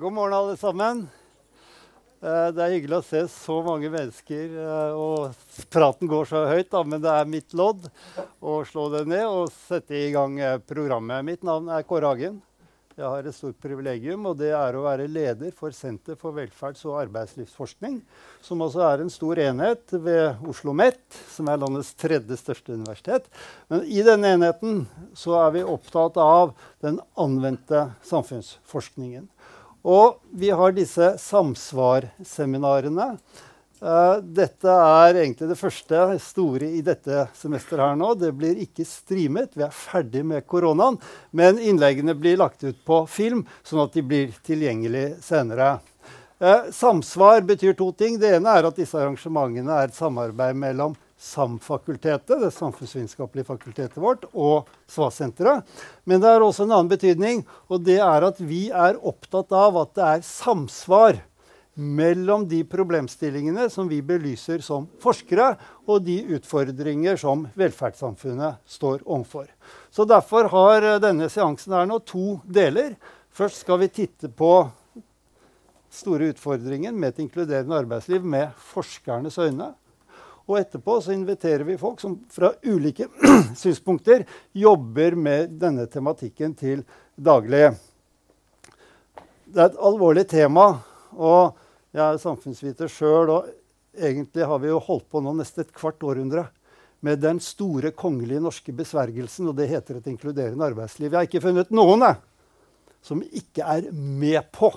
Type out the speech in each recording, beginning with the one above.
God morgen, alle sammen. Eh, Det er hyggelig å se så mange mennesker. eh, Og praten går så høyt, da, men det er mitt lodd å slå det ned og sette i gang eh, programmet. Mitt navn er Kåre Hagen. Jeg har et stort privilegium, og det er å være leder for Senter for velferds- og arbeidslivsforskning, som også er en stor enhet ved Oslo OsloMet, som er landets tredje største universitet. Men i denne enheten så er vi opptatt av den anvendte samfunnsforskningen. Og vi har disse samsvarseminarene. Eh, dette er egentlig det første store i dette semesteret her nå. Det blir ikke streamet, vi er ferdig med koronaen. Men innleggene blir lagt ut på film, sånn at de blir tilgjengelig senere. Eh, samsvar betyr to ting. Det ene er at disse arrangementene er et samarbeid mellom SAM-fakultetet, det samfunnsvitenskapelige fakultetet vårt, og SVA-senteret. Men det har også en annen betydning, og det er at vi er opptatt av at det er samsvar mellom de problemstillingene som vi belyser som forskere, og de utfordringer som velferdssamfunnet står overfor. Så Derfor har denne seansen her nå to deler. Først skal vi titte på store utfordringen med et inkluderende arbeidsliv med forskernes øyne. Og etterpå så inviterer vi folk som fra ulike synspunkter jobber med denne tematikken til daglig. Det er et alvorlig tema. Og jeg er samfunnsviter sjøl, og egentlig har vi jo holdt på nå nesten et kvart århundre med den store kongelige norske besvergelsen, og det heter et inkluderende arbeidsliv. Jeg har ikke funnet noen jeg, som ikke er med på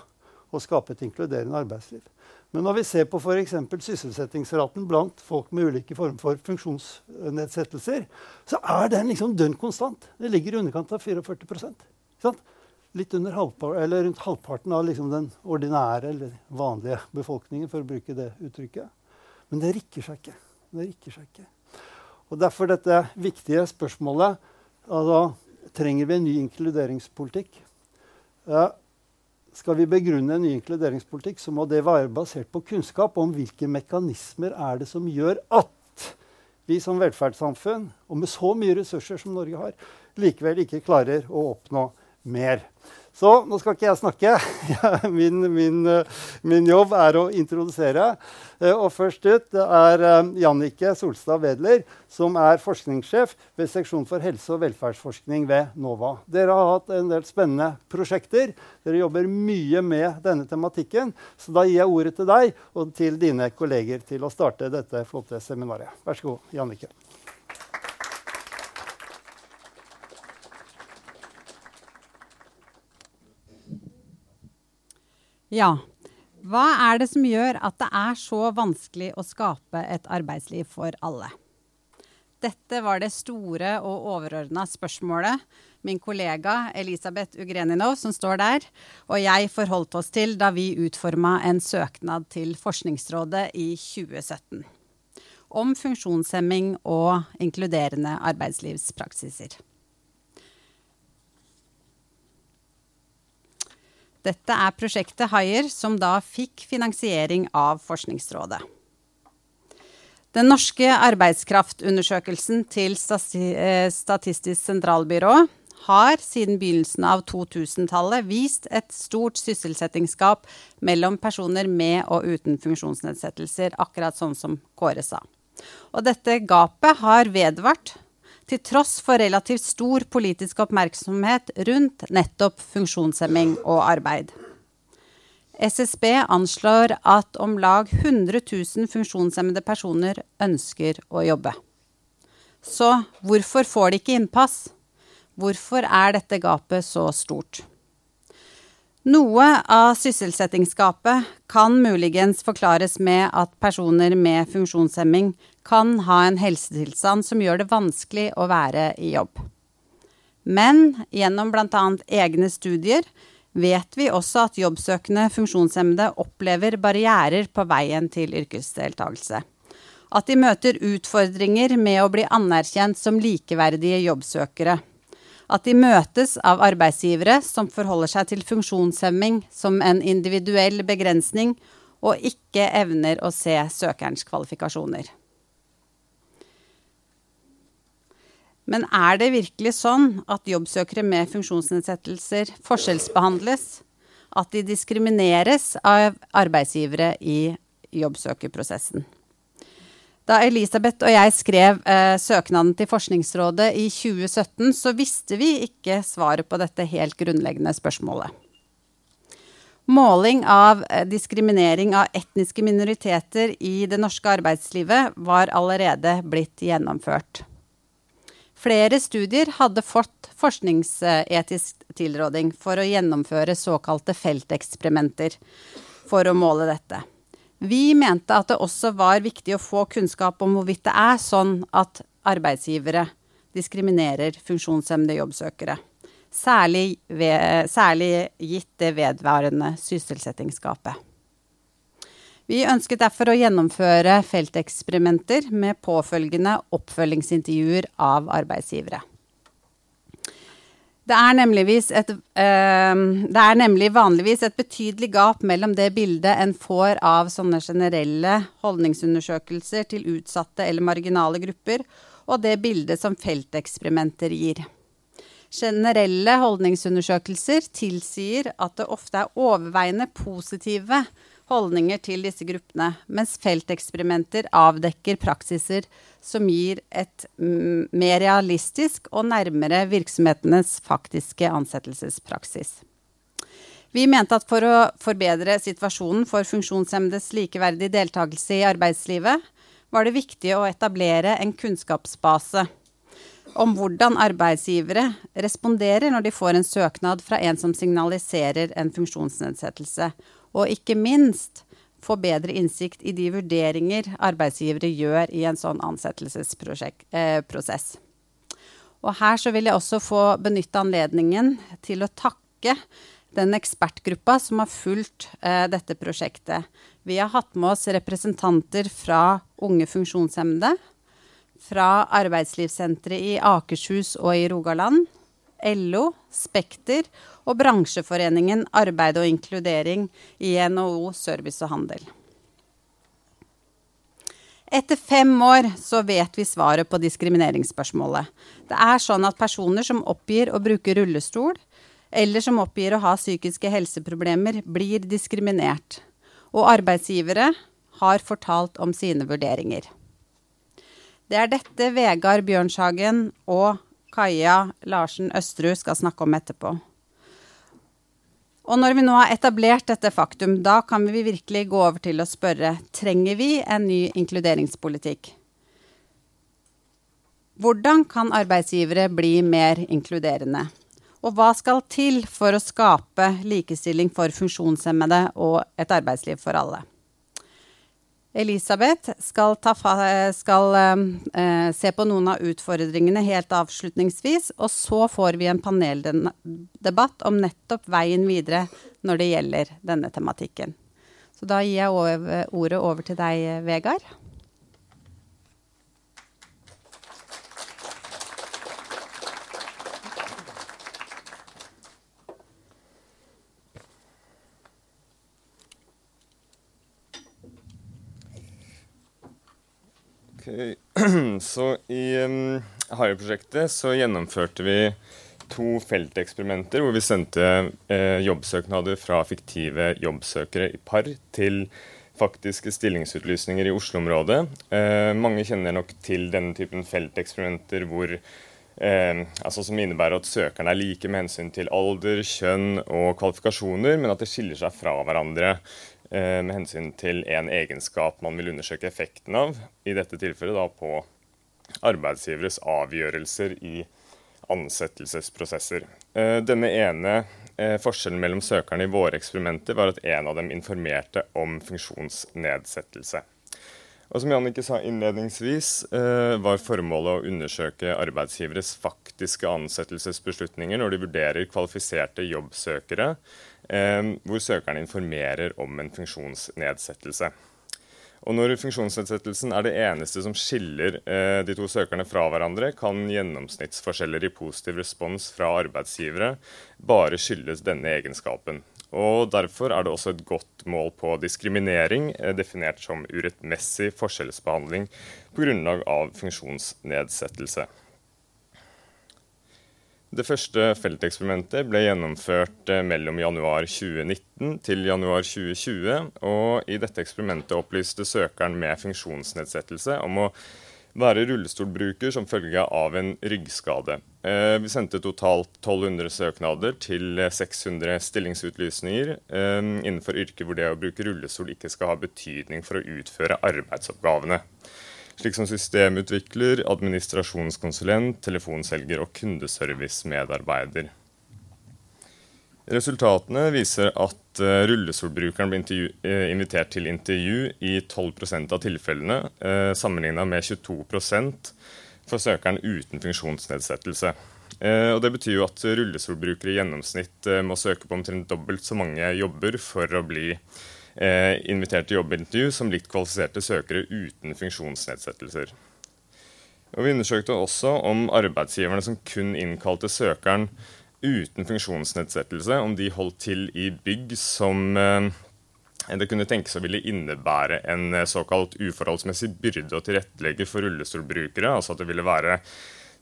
å skape et inkluderende arbeidsliv. Men når vi ser på f.eks. sysselsettingsraten blant folk med ulike former for funksjonsnedsettelser, så er den liksom dønn konstant. Det ligger i underkant av 44% sant? Litt under halvpar, eller rundt halvparten av liksom den ordinære eller vanlige befolkningen, for å bruke det uttrykket. Men det rikker seg ikke. Det rikker seg ikke. Og Derfor dette viktige spørsmålet altså, Trenger vi en ny inkluderingspolitikk? Ja, skal vi begrunne en ny inkluderingspolitikk, så må det være basert på kunnskap om hvilke mekanismer er det som gjør at vi som velferdssamfunn, og med så mye ressurser som Norge har, likevel ikke klarer å oppnå mer. Så nå skal ikke jeg snakke. Min, min, min jobb er å introdusere. Eh, og først ut er eh, Jannike Solstad Wedler, som er forskningssjef ved seksjon for helse- og velferdsforskning ved NOVA. Dere har hatt en del spennende prosjekter. Dere jobber mye med denne tematikken. Så da gir jeg ordet til deg og til dine kolleger til å starte dette flotte seminaret. Vær så god, Jannike. Ja. Hva er det som gjør at det er så vanskelig å skape et arbeidsliv for alle? Dette var det store og overordna spørsmålet min kollega Elisabeth Ugreninov, som står der, og jeg forholdt oss til da vi utforma en søknad til Forskningsrådet i 2017 om funksjonshemming og inkluderende arbeidslivspraksiser. Dette er prosjektet Haier, som da fikk finansiering av Forskningsrådet. Den norske arbeidskraftundersøkelsen til Statistisk sentralbyrå har siden begynnelsen av 2000-tallet vist et stort sysselsettingsgap mellom personer med og uten funksjonsnedsettelser, akkurat sånn som Kåre sa. Og dette gapet har vedvart til tross for relativt stor politisk oppmerksomhet rundt nettopp funksjonshemming og arbeid. SSB anslår at om lag 100 000 funksjonshemmede personer ønsker å jobbe. Så hvorfor får de ikke innpass? Hvorfor er dette gapet så stort? Noe av sysselsettingsgapet kan muligens forklares med at personer med funksjonshemming kan ha en helsetilstand som gjør det vanskelig å være i jobb. Men gjennom bl.a. egne studier vet vi også at jobbsøkende funksjonshemmede opplever barrierer på veien til yrkesdeltakelse. At de møter utfordringer med å bli anerkjent som likeverdige jobbsøkere at de møtes av arbeidsgivere som forholder seg til funksjonshemming som en individuell begrensning, og ikke evner å se søkerens kvalifikasjoner. Men er det virkelig sånn at jobbsøkere med funksjonsnedsettelser forskjellsbehandles? at de diskrimineres av arbeidsgivere i jobbsøkerprosessen. Da Elisabeth og jeg skrev eh, søknaden til Forskningsrådet i 2017, så visste vi ikke svaret på dette helt grunnleggende spørsmålet. Måling av eh, diskriminering av etniske minoriteter i det norske arbeidslivet var allerede blitt gjennomført. Flere studier hadde fått forskningsetisk tilråding for å gjennomføre såkalte felteksperimenter for å måle dette. Vi mente at det også var viktig å få kunnskap om hvorvidt det er sånn at arbeidsgivere diskriminerer funksjonshemmede jobbsøkere. Særlig, ved, særlig gitt det vedvarende sysselsettingsgapet. Vi ønsket derfor å gjennomføre felteksperimenter med påfølgende oppfølgingsintervjuer av arbeidsgivere. Det er, et, øh, det er, nemlig vanligvis et betydelig gap mellom det bildet en får av sånne generelle holdningsundersøkelser til utsatte eller marginale grupper, og det bildet som felteksperimenter gir. Generelle holdningsundersøkelser tilsier at det ofte er overveiende positive holdninger til disse gruppene, mens felteksperimenter avdekker praksiser som gir et mer realistisk og nærmere virksomhetenes faktiske ansettelsespraksis. Vi mente at for å forbedre situasjonen for funksjonshemmedes likeverdige deltakelse i arbeidslivet, var det viktig å etablere en kunnskapsbase om hvordan arbeidsgivere responderer når de får en søknad fra en som signaliserer en funksjonsnedsettelse, og ikke minst få bedre innsikt i de vurderinger arbeidsgivere gjør i en sånn ansettelsesprosess. Eh, og her så vil jeg også få benytte anledningen til å takke den ekspertgruppa som har fulgt eh, dette prosjektet. Vi har hatt med oss representanter fra Unge funksjonshemmede, fra Arbeidslivssenteret i Akershus og i Rogaland, LO, Spekter og bransjeforeningen Arbeid og inkludering i NHO Service og Handel. Etter fem år så vet vi svaret på diskrimineringsspørsmålet. Det er sånn at personer som oppgir å bruke rullestol, eller som oppgir å ha psykiske helseproblemer, blir diskriminert. Og arbeidsgivere har fortalt om sine vurderinger. Det er dette Vegard Bjørnshagen og Kaja Larsen Østerud skal snakke om etterpå. Og når vi nå har etablert dette faktum, da kan vi virkelig gå over til å spørre trenger vi en ny inkluderingspolitikk. Hvordan kan arbeidsgivere bli mer inkluderende? Og hva skal til for å skape likestilling for funksjonshemmede og et arbeidsliv for alle? Elisabeth skal, skal eh, se på noen av utfordringene helt avslutningsvis. Og så får vi en paneldebatt om nettopp veien videre når det gjelder denne tematikken. Så da gir jeg over, ordet over til deg, Vegard. Så i um, Harry-prosjektet så gjennomførte vi to felteksperimenter hvor vi sendte eh, jobbsøknader fra fiktive jobbsøkere i par til faktiske stillingsutlysninger i Oslo-området. Eh, mange kjenner nok til denne typen felteksperimenter hvor Eh, altså som innebærer at søkerne er like med hensyn til alder, kjønn og kvalifikasjoner, men at det skiller seg fra hverandre med hensyn til en egenskap man vil undersøke effekten av, i dette tilfellet da på arbeidsgiveres avgjørelser i ansettelsesprosesser. Eh, denne ene eh, forskjellen mellom søkerne i våre eksperimenter var at en av dem informerte om funksjonsnedsettelse. Og som Jannicke sa innledningsvis, var formålet å undersøke arbeidsgiveres faktiske ansettelsesbeslutninger når de vurderer kvalifiserte jobbsøkere hvor søkeren informerer om en funksjonsnedsettelse. Og Når funksjonsnedsettelsen er det eneste som skiller eh, de to søkerne fra hverandre, kan gjennomsnittsforskjeller i positiv respons fra arbeidsgivere bare skyldes denne egenskapen. Og Derfor er det også et godt mål på diskriminering, eh, definert som urettmessig forskjellsbehandling på grunnlag av funksjonsnedsettelse. Det første felteksperimentet ble gjennomført eh, mellom januar 2019 til januar 2020. og I dette eksperimentet opplyste søkeren med funksjonsnedsettelse om å være rullestolbruker som følge av en ryggskade. Eh, vi sendte totalt 1200 søknader til 600 stillingsutlysninger innenfor yrker hvor det å bruke rullestol ikke skal ha betydning for å utføre arbeidsoppgavene slik som systemutvikler, administrasjonskonsulent, telefonselger og kundeservice-medarbeider. Resultatene viser at uh, rullestolbrukeren ble uh, invitert til intervju i 12% av tilfellene, uh, sammenligna med 22 for søkeren uten funksjonsnedsettelse. Og Det betyr jo at rullestolbrukere i gjennomsnitt må søke på omtrent dobbelt så mange jobber for å bli eh, invitert til jobbintervju som likt kvalifiserte søkere uten funksjonsnedsettelser. Og vi undersøkte også om arbeidsgiverne som kun innkalte søkeren uten funksjonsnedsettelse, om de holdt til i bygg som eh, det kunne tenkes å ville innebære en eh, såkalt uforholdsmessig byrde å tilrettelegge for rullestolbrukere. Altså at det ville være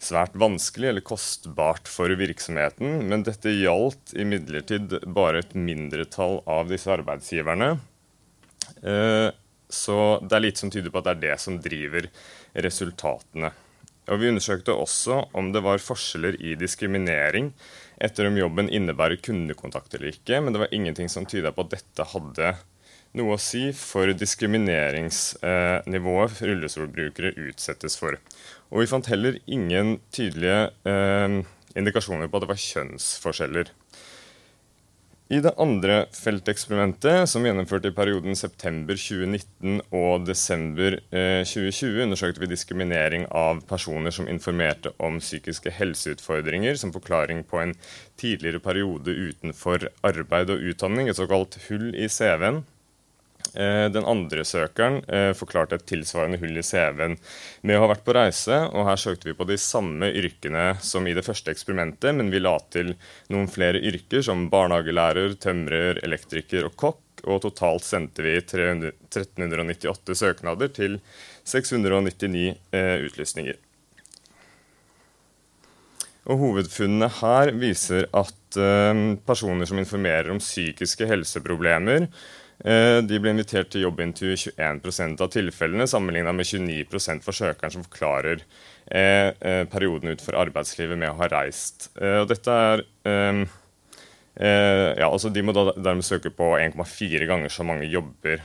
svært vanskelig eller kostbart for virksomheten, men dette gjaldt imidlertid bare et mindretall av disse arbeidsgiverne. Eh, så det er litt som tyder på at det er det som driver resultatene. Og Vi undersøkte også om det var forskjeller i diskriminering etter om jobben innebærer kundekontakt eller ikke, men det var ingenting som tyda på at dette hadde noe å si for diskrimineringsnivået rullestolbrukere utsettes for. Og vi fant heller ingen tydelige eh, indikasjoner på at det var kjønnsforskjeller. I det andre felteksperimentet, som gjennomførte i perioden september 2019 og desember eh, 2020, undersøkte vi diskriminering av personer som informerte om psykiske helseutfordringer som forklaring på en tidligere periode utenfor arbeid og utdanning, et såkalt hull i CV-en. Eh, den andre søkeren eh, forklarte et tilsvarende hull i CV-en med å ha vært på reise. og Her søkte vi på de samme yrkene som i det første eksperimentet, men vi la til noen flere yrker som barnehagelærer, tømrer, elektriker og kokk. Og totalt sendte vi 300, 1398 søknader til 699 eh, utlysninger. Og Hovedfunnene her viser at eh, personer som informerer om psykiske helseproblemer, de ble invitert til jobbintervju i 21% av tilfellene, sammenligna med 29% for søkeren som forklarer eh, eh, perioden utenfor arbeidslivet med å ha reist. og dette er ja, altså De må da dermed søke på 1,4 ganger så mange jobber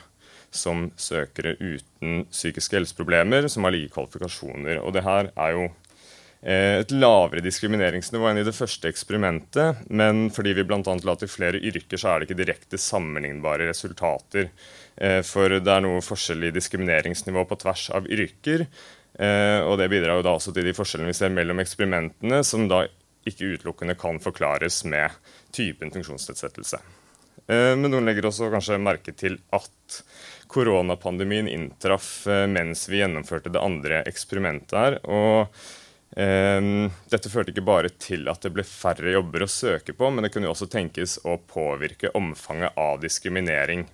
som søkere uten psykiske helseproblemer, som har like kvalifikasjoner. Og det her er jo Eh, et lavere diskrimineringsnivå enn i det første eksperimentet. Men fordi vi bl.a. la til flere yrker, så er det ikke direkte sammenlignbare resultater. Eh, for det er noe forskjell i diskrimineringsnivå på tvers av yrker. Eh, og det bidrar jo da også til de forskjellene vi ser mellom eksperimentene, som da ikke utelukkende kan forklares med typen funksjonsnedsettelse. Men noen legger også kanskje merke til at koronapandemien inntraff mens vi gjennomførte det andre eksperimentet her. og dette førte ikke bare til at det ble færre jobber å søke på, men det kunne også tenkes å påvirke omfanget av diskriminering.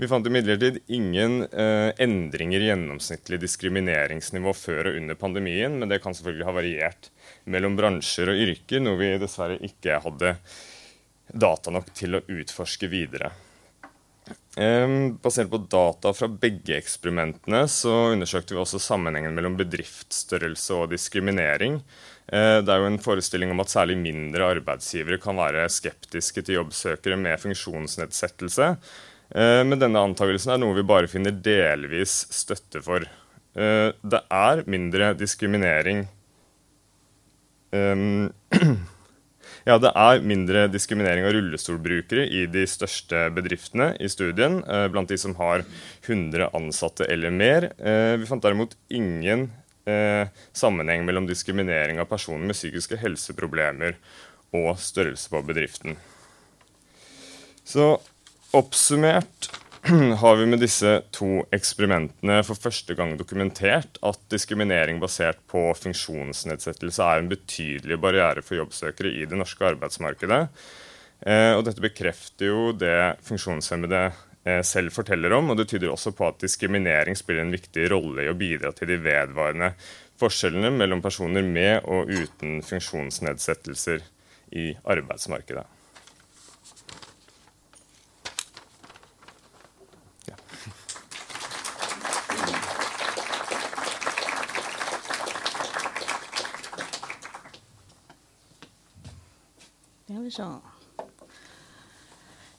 Vi fant imidlertid ingen uh, endringer i gjennomsnittlig diskrimineringsnivå før og under pandemien, men det kan selvfølgelig ha variert mellom bransjer og yrker, noe vi dessverre ikke hadde data nok til å utforske videre. Um, basert på data fra begge eksperimentene så undersøkte vi også sammenhengen mellom bedriftsstørrelse og diskriminering. Uh, det er jo en forestilling om at særlig mindre arbeidsgivere kan være skeptiske til jobbsøkere med funksjonsnedsettelse. Uh, men denne antakelsen er noe vi bare finner delvis støtte for. Uh, det er mindre diskriminering um, Ja, det er mindre diskriminering av rullestolbrukere i de største bedriftene i studien, eh, blant de som har 100 ansatte eller mer. Eh, vi fant derimot ingen eh, sammenheng mellom diskriminering av personer med psykiske helseproblemer og størrelse på bedriften. Så oppsummert har vi med disse to eksperimentene for første gang dokumentert at diskriminering basert på funksjonsnedsettelse er en betydelig barriere for jobbsøkere i det norske arbeidsmarkedet. Eh, og dette bekrefter jo det funksjonshemmede eh, selv forteller om, og det tyder også på at diskriminering spiller en viktig rolle i å bidra til de vedvarende forskjellene mellom personer med og uten funksjonsnedsettelser i arbeidsmarkedet.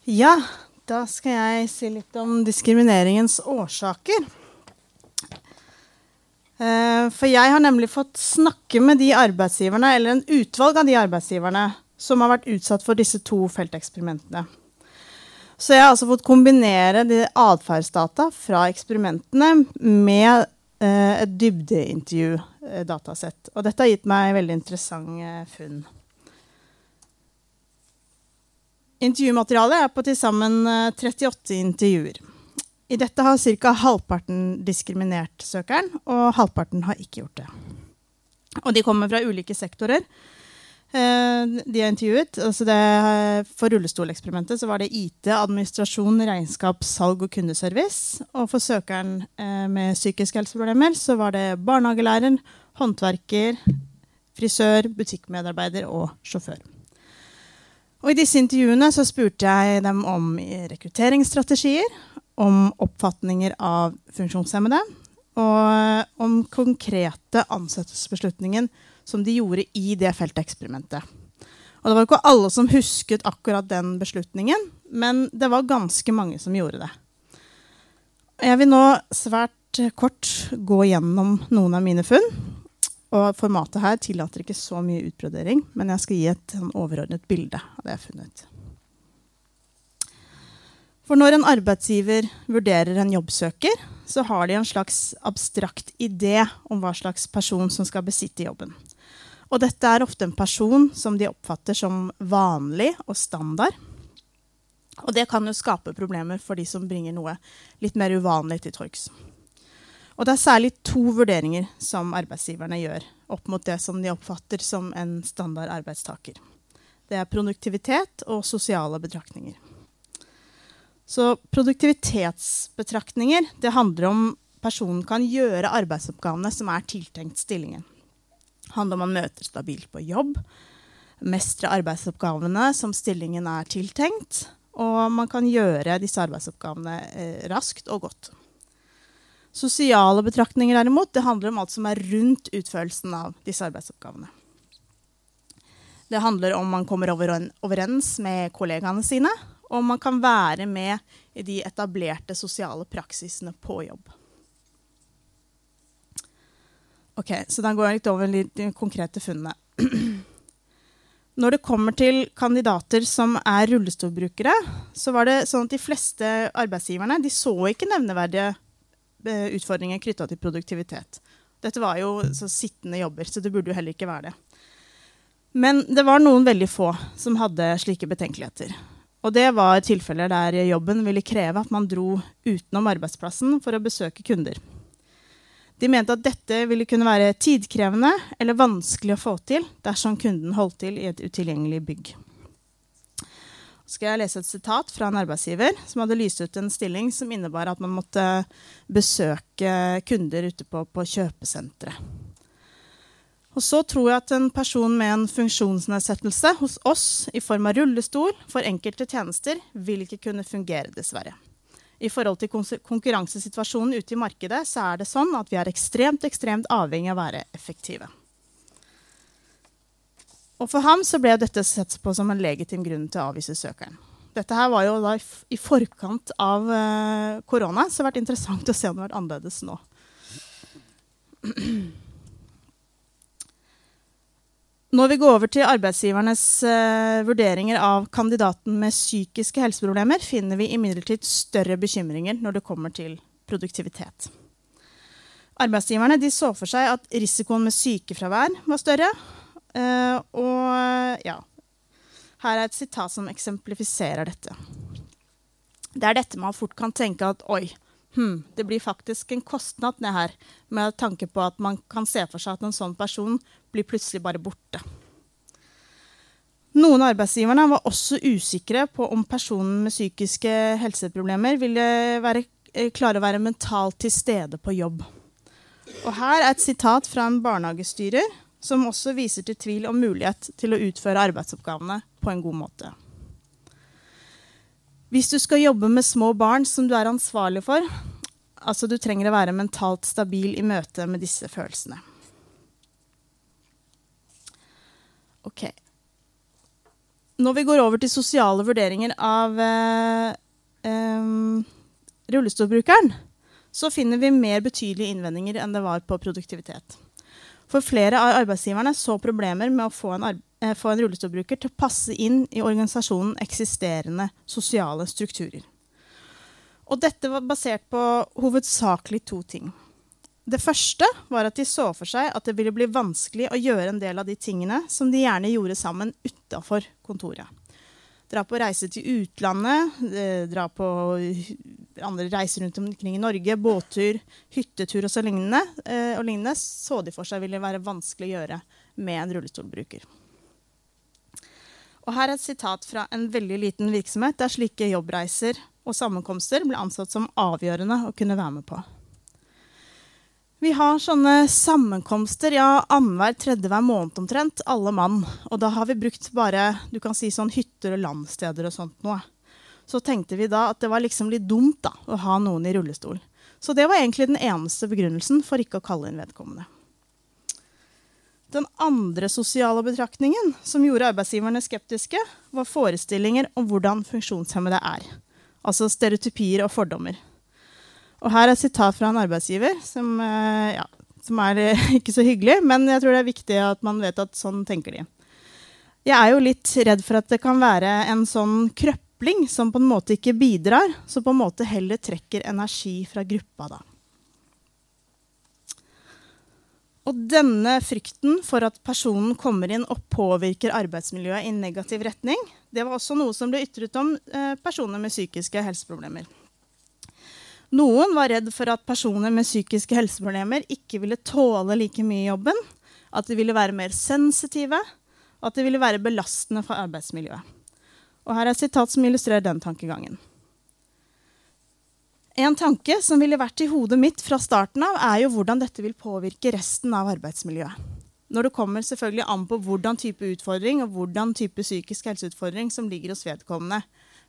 Ja, da skal jeg si litt om diskrimineringens årsaker. Eh, for jeg har nemlig fått snakke med de arbeidsgiverne, eller en utvalg av de arbeidsgiverne som har vært utsatt for disse to felteksperimentene. Så jeg har altså fått kombinere de atferdsdata fra eksperimentene med eh, et dybdeintervju-datasett. Og dette har gitt meg veldig interessante funn. Intervjumaterialet er på til sammen 38 eh, intervjuer. I dette har ca. halvparten diskriminert søkeren, og halvparten har ikke gjort det. Og de kommer fra ulike sektorer. Eh, de er intervjuet. Altså det, for rullestoleksperimentet så var det IT, administrasjon, regnskap, salg og kundeservice. Og for søkeren eh, med psykiske helseproblemer så var det barnehagelærer, håndverker, frisør, butikkmedarbeider og sjåfør. Og I disse intervjuene så spurte jeg dem om rekrutteringsstrategier, om oppfatninger av funksjonshemmede og om konkrete ansettelsesbeslutninger som de gjorde i det felteksperimentet. Og Det var ikke alle som husket akkurat den beslutningen, men det var ganske mange som gjorde det. Jeg vil nå svært kort gå gjennom noen av mine funn. Og formatet her tillater ikke så mye utbrodering, men jeg skal gi et sånn overordnet bilde av det jeg har funnet. For når en arbeidsgiver vurderer en jobbsøker, så har de en slags abstrakt idé om hva slags person som skal besitte jobben. Og dette er ofte en person som de oppfatter som vanlig og standard. Og det kan jo skape problemer for de som bringer noe litt mer uvanlig til torgs. Og det er særlig to vurderinger som arbeidsgiverne gjør opp mot det som de oppfatter som en standard arbeidstaker. Det er produktivitet og sosiale betraktninger. Så produktivitetsbetraktninger det handler om personen kan gjøre arbeidsoppgavene som er tiltenkt stillingen. Det handler om man møter stabilt på jobb, mestre arbeidsoppgavene som stillingen er tiltenkt, og man kan gjøre disse arbeidsoppgavene eh, raskt og godt. Sosiale betraktninger derimot, det handler om alt som er rundt utførelsen av disse arbeidsoppgavene. Det handler om man kommer overens med kollegaene sine, og om man kan være med i de etablerte sosiale praksisene på jobb. Ok, Så da går jeg litt over de konkrete funnene. Når det kommer til kandidater som er rullestolbrukere, så var det sånn at de fleste arbeidsgiverne de så ikke nevneverdige utfordringer knytta til produktivitet. Dette var jo sittende jobber, så det burde jo heller ikke være det. Men det var noen veldig få som hadde slike betenkeligheter. Og det var tilfeller der jobben ville kreve at man dro utenom arbeidsplassen for å besøke kunder. De mente at dette ville kunne være tidkrevende eller vanskelig å få til dersom kunden holdt til i et utilgjengelig bygg skal jeg lese et sitat fra en arbeidsgiver som hadde lyst ut en stilling som innebar at man måtte besøke kunder ute på, på kjøpesentre. Og så tror jeg at en person med en funksjonsnedsettelse hos oss i form av rullestol for enkelte tjenester vil ikke kunne fungere, dessverre. I forhold til konkurransesituasjonen ute i markedet så er det sånn at vi er ekstremt, ekstremt avhengig av å være effektive. Og for ham så ble dette sett på som en legitim grunn til å avvise søkeren. Dette her var jo da i forkant av uh, korona, så det har vært interessant å se om det har vært annerledes nå. Når vi går over til arbeidsgivernes uh, vurderinger av kandidaten med psykiske helseproblemer, finner vi imidlertid større bekymringer når det kommer til produktivitet. Arbeidsgiverne så for seg at risikoen med sykefravær var større, og ja Her er et sitat som eksemplifiserer dette. Det er dette man fort kan tenke at oi, hm, det blir faktisk en kostnad ned her, med tanke på at man kan se for seg at en sånn person blir plutselig bare borte. Noen arbeidsgiverne var også usikre på om personen med psykiske helseproblemer ville være, eh, klare å være mentalt til stede på jobb. Og her er et sitat fra en barnehagestyrer som også viser til tvil om mulighet til å utføre arbeidsoppgavene på en god måte. Hvis du skal jobbe med små barn som du er ansvarlig for, altså du trenger å være mentalt stabil i møte med disse følelsene. Ok. Når vi går over til sosiale vurderinger av eh, eh, rullestolbrukeren, så finner vi mer betydelige innvendinger enn det var på produktivitet. For flere av arbeidsgiverne så problemer med å få en, eh, få en rullestolbruker til å passe inn i organisasjonen eksisterende sosiale strukturer. Og dette var basert på hovedsakelig to ting. Det første var at de så for seg at det ville bli vanskelig å gjøre en del av de tingene som de gjerne gjorde sammen utafor kontoret. Dra på reise til utlandet, eh, dra på andre reiser rundt omkring i Norge, båttur, hyttetur og så lignende, eh, og lignende, så de for seg ville være vanskelig å gjøre med en rullestolbruker. Og her er et sitat fra en veldig liten virksomhet der slike jobbreiser og sammenkomster ble ansett som avgjørende å kunne være med på. Vi har sånne sammenkomster ja, annenhver tredje hver måned omtrent, alle mann. Og da har vi brukt bare du kan si sånn hytter og landsteder og sånt noe. Så tenkte vi da at det var liksom litt dumt da, å ha noen i rullestol. Så det var egentlig den eneste begrunnelsen for ikke å kalle inn vedkommende. Den andre sosiale betraktningen som gjorde arbeidsgiverne skeptiske, var forestillinger om hvordan funksjonshemmede er. Altså stereotypier og fordommer. Og her er et sitat fra en arbeidsgiver som, eh, ja, som er eh, ikke så hyggelig, men jeg tror det er viktig at man vet at sånn tenker de. Jeg er jo litt redd for at det kan være en sånn krøpling som på en måte ikke bidrar, som på en måte heller trekker energi fra gruppa da. Og denne frykten for at personen kommer inn og påvirker arbeidsmiljøet i negativ retning, det var også noe som ble ytret om eh, personer med psykiske helseproblemer. Noen var redd for at personer med psykiske helseproblemer ikke ville tåle like mye i jobben, at de ville være mer sensitive, og at de ville være belastende for arbeidsmiljøet. Og her er et sitat som illustrerer den tankegangen. En tanke som ville vært i hodet mitt fra starten av, er jo hvordan dette vil påvirke resten av arbeidsmiljøet. Når det kommer selvfølgelig an på hvordan type utfordring og hvordan type psykisk helseutfordring som ligger hos vedkommende.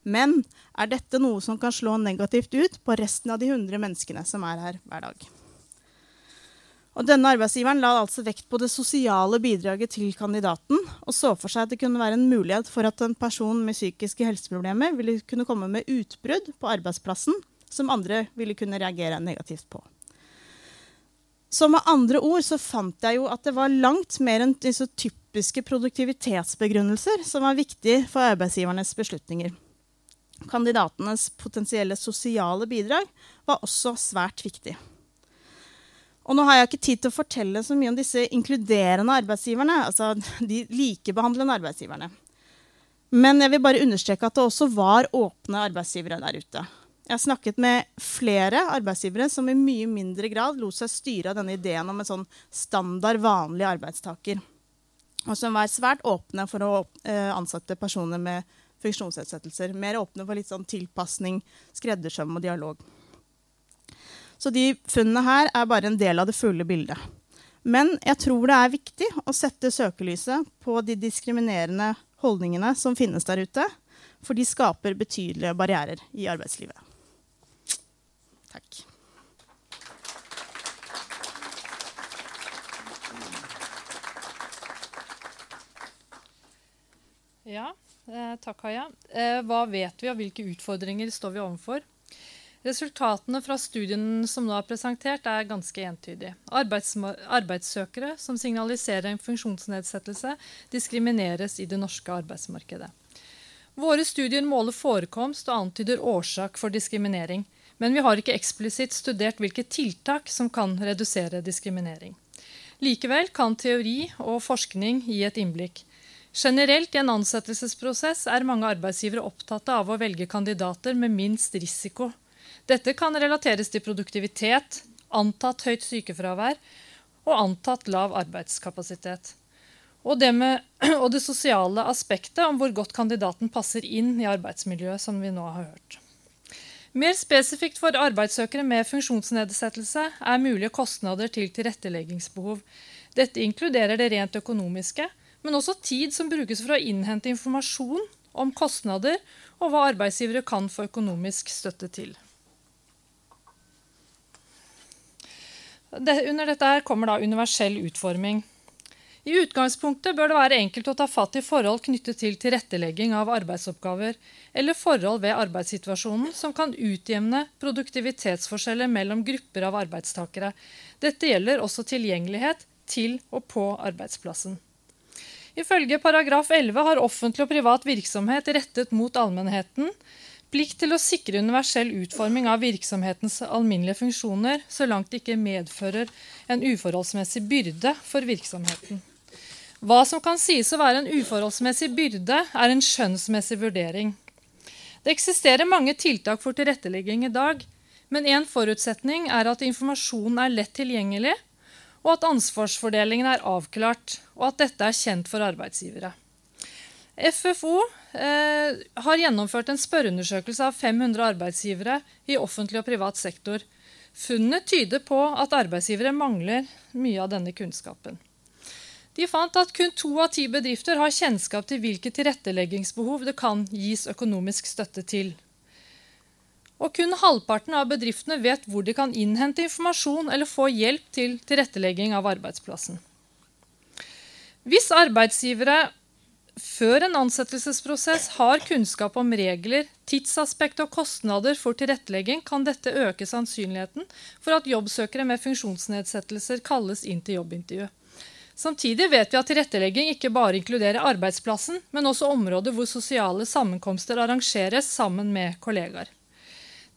Men er dette noe som kan slå negativt ut på resten av de 100 menneskene som er her hver dag? Og denne arbeidsgiveren la altså vekt på det sosiale bidraget til kandidaten og så for seg at det kunne være en mulighet for at en person med psykiske helseproblemer ville kunne komme med utbrudd på arbeidsplassen som andre ville kunne reagere negativt på. Så med andre ord så fant jeg jo at det var langt mer enn disse typiske produktivitetsbegrunnelser som var viktig for arbeidsgivernes beslutninger kandidatenes potensielle sosiale bidrag var også svært viktig. Og nå har jeg ikke tid til å fortelle så mye om disse inkluderende arbeidsgiverne. altså de likebehandlende arbeidsgiverne. Men jeg vil bare understreke at det også var åpne arbeidsgivere der ute. Jeg har snakket med flere arbeidsgivere som i mye mindre grad lot seg styre av denne ideen om en sånn standard, vanlig arbeidstaker. Og som var svært åpne for å eh, ansette personer med funksjonsnedsettelser. Mer åpne for litt sånn tilpasning, skreddersøm og dialog. Så de funnene her er bare en del av det fulle bildet. Men jeg tror det er viktig å sette søkelyset på de diskriminerende holdningene som finnes der ute, for de skaper betydelige barrierer i arbeidslivet. Takk. Ja, takk, Haja. Eh, hva vet vi, og hvilke utfordringer står vi overfor? Resultatene fra studien som nå er presentert, er ganske entydige. arbeidssøkere som signaliserer en funksjonsnedsettelse, diskrimineres i det norske arbeidsmarkedet. Våre studier måler forekomst og antyder årsak for diskriminering, men vi har ikke eksplisitt studert hvilke tiltak som kan redusere diskriminering. Likevel kan teori og forskning gi et innblikk. Generelt i en ansettelsesprosess er mange arbeidsgivere opptatt av å velge kandidater med minst risiko. Dette kan relateres til produktivitet, antatt høyt sykefravær og antatt lav arbeidskapasitet. Og det, med, og det sosiale aspektet om hvor godt kandidaten passer inn i arbeidsmiljøet, som vi nå har hørt. Mer spesifikt for arbeidssøkere med funksjonsnedsettelse er mulige kostnader til tilretteleggingsbehov. Dette inkluderer det rent økonomiske, men også tid som brukes for å innhente informasjon om kostnader og hva arbeidsgivere kan få økonomisk støtte til. Under dette her kommer da universell utforming. I utgangspunktet bør det være enkelt å ta fatt i forhold knyttet til tilrettelegging av arbeidsoppgaver, eller forhold ved arbeidssituasjonen som kan utjevne produktivitetsforskjeller mellom grupper av arbeidstakere. Dette gjelder også tilgjengelighet til og på arbeidsplassen. Ifølge paragraf 11 har offentlig og privat virksomhet rettet mot allmennheten plikt til å sikre universell utforming av virksomhetens alminnelige funksjoner så langt det ikke medfører en uforholdsmessig byrde for virksomheten. Hva som kan sies å være en uforholdsmessig byrde, er en skjønnsmessig vurdering. Det eksisterer mange tiltak for tilrettelegging i dag, men én forutsetning er at informasjonen er lett tilgjengelig, og at ansvarsfordelingen er avklart, og at dette er kjent for arbeidsgivere. FFO eh, har gjennomført en spørreundersøkelse av 500 arbeidsgivere i offentlig og privat sektor. Funnene tyder på at arbeidsgivere mangler mye av denne kunnskapen. De fant at kun to av ti bedrifter har kjennskap til hvilke tilretteleggingsbehov det kan gis økonomisk støtte til. Og kun halvparten av bedriftene vet hvor de kan innhente informasjon eller få hjelp til tilrettelegging av arbeidsplassen. Hvis arbeidsgivere før en ansettelsesprosess har kunnskap om regler, tidsaspekt og kostnader for tilrettelegging, kan dette øke sannsynligheten for at jobbsøkere med funksjonsnedsettelser kalles inn til jobbintervju. Samtidig vet vi at tilrettelegging ikke bare inkluderer arbeidsplassen, men også områder hvor sosiale sammenkomster arrangeres sammen med kollegaer.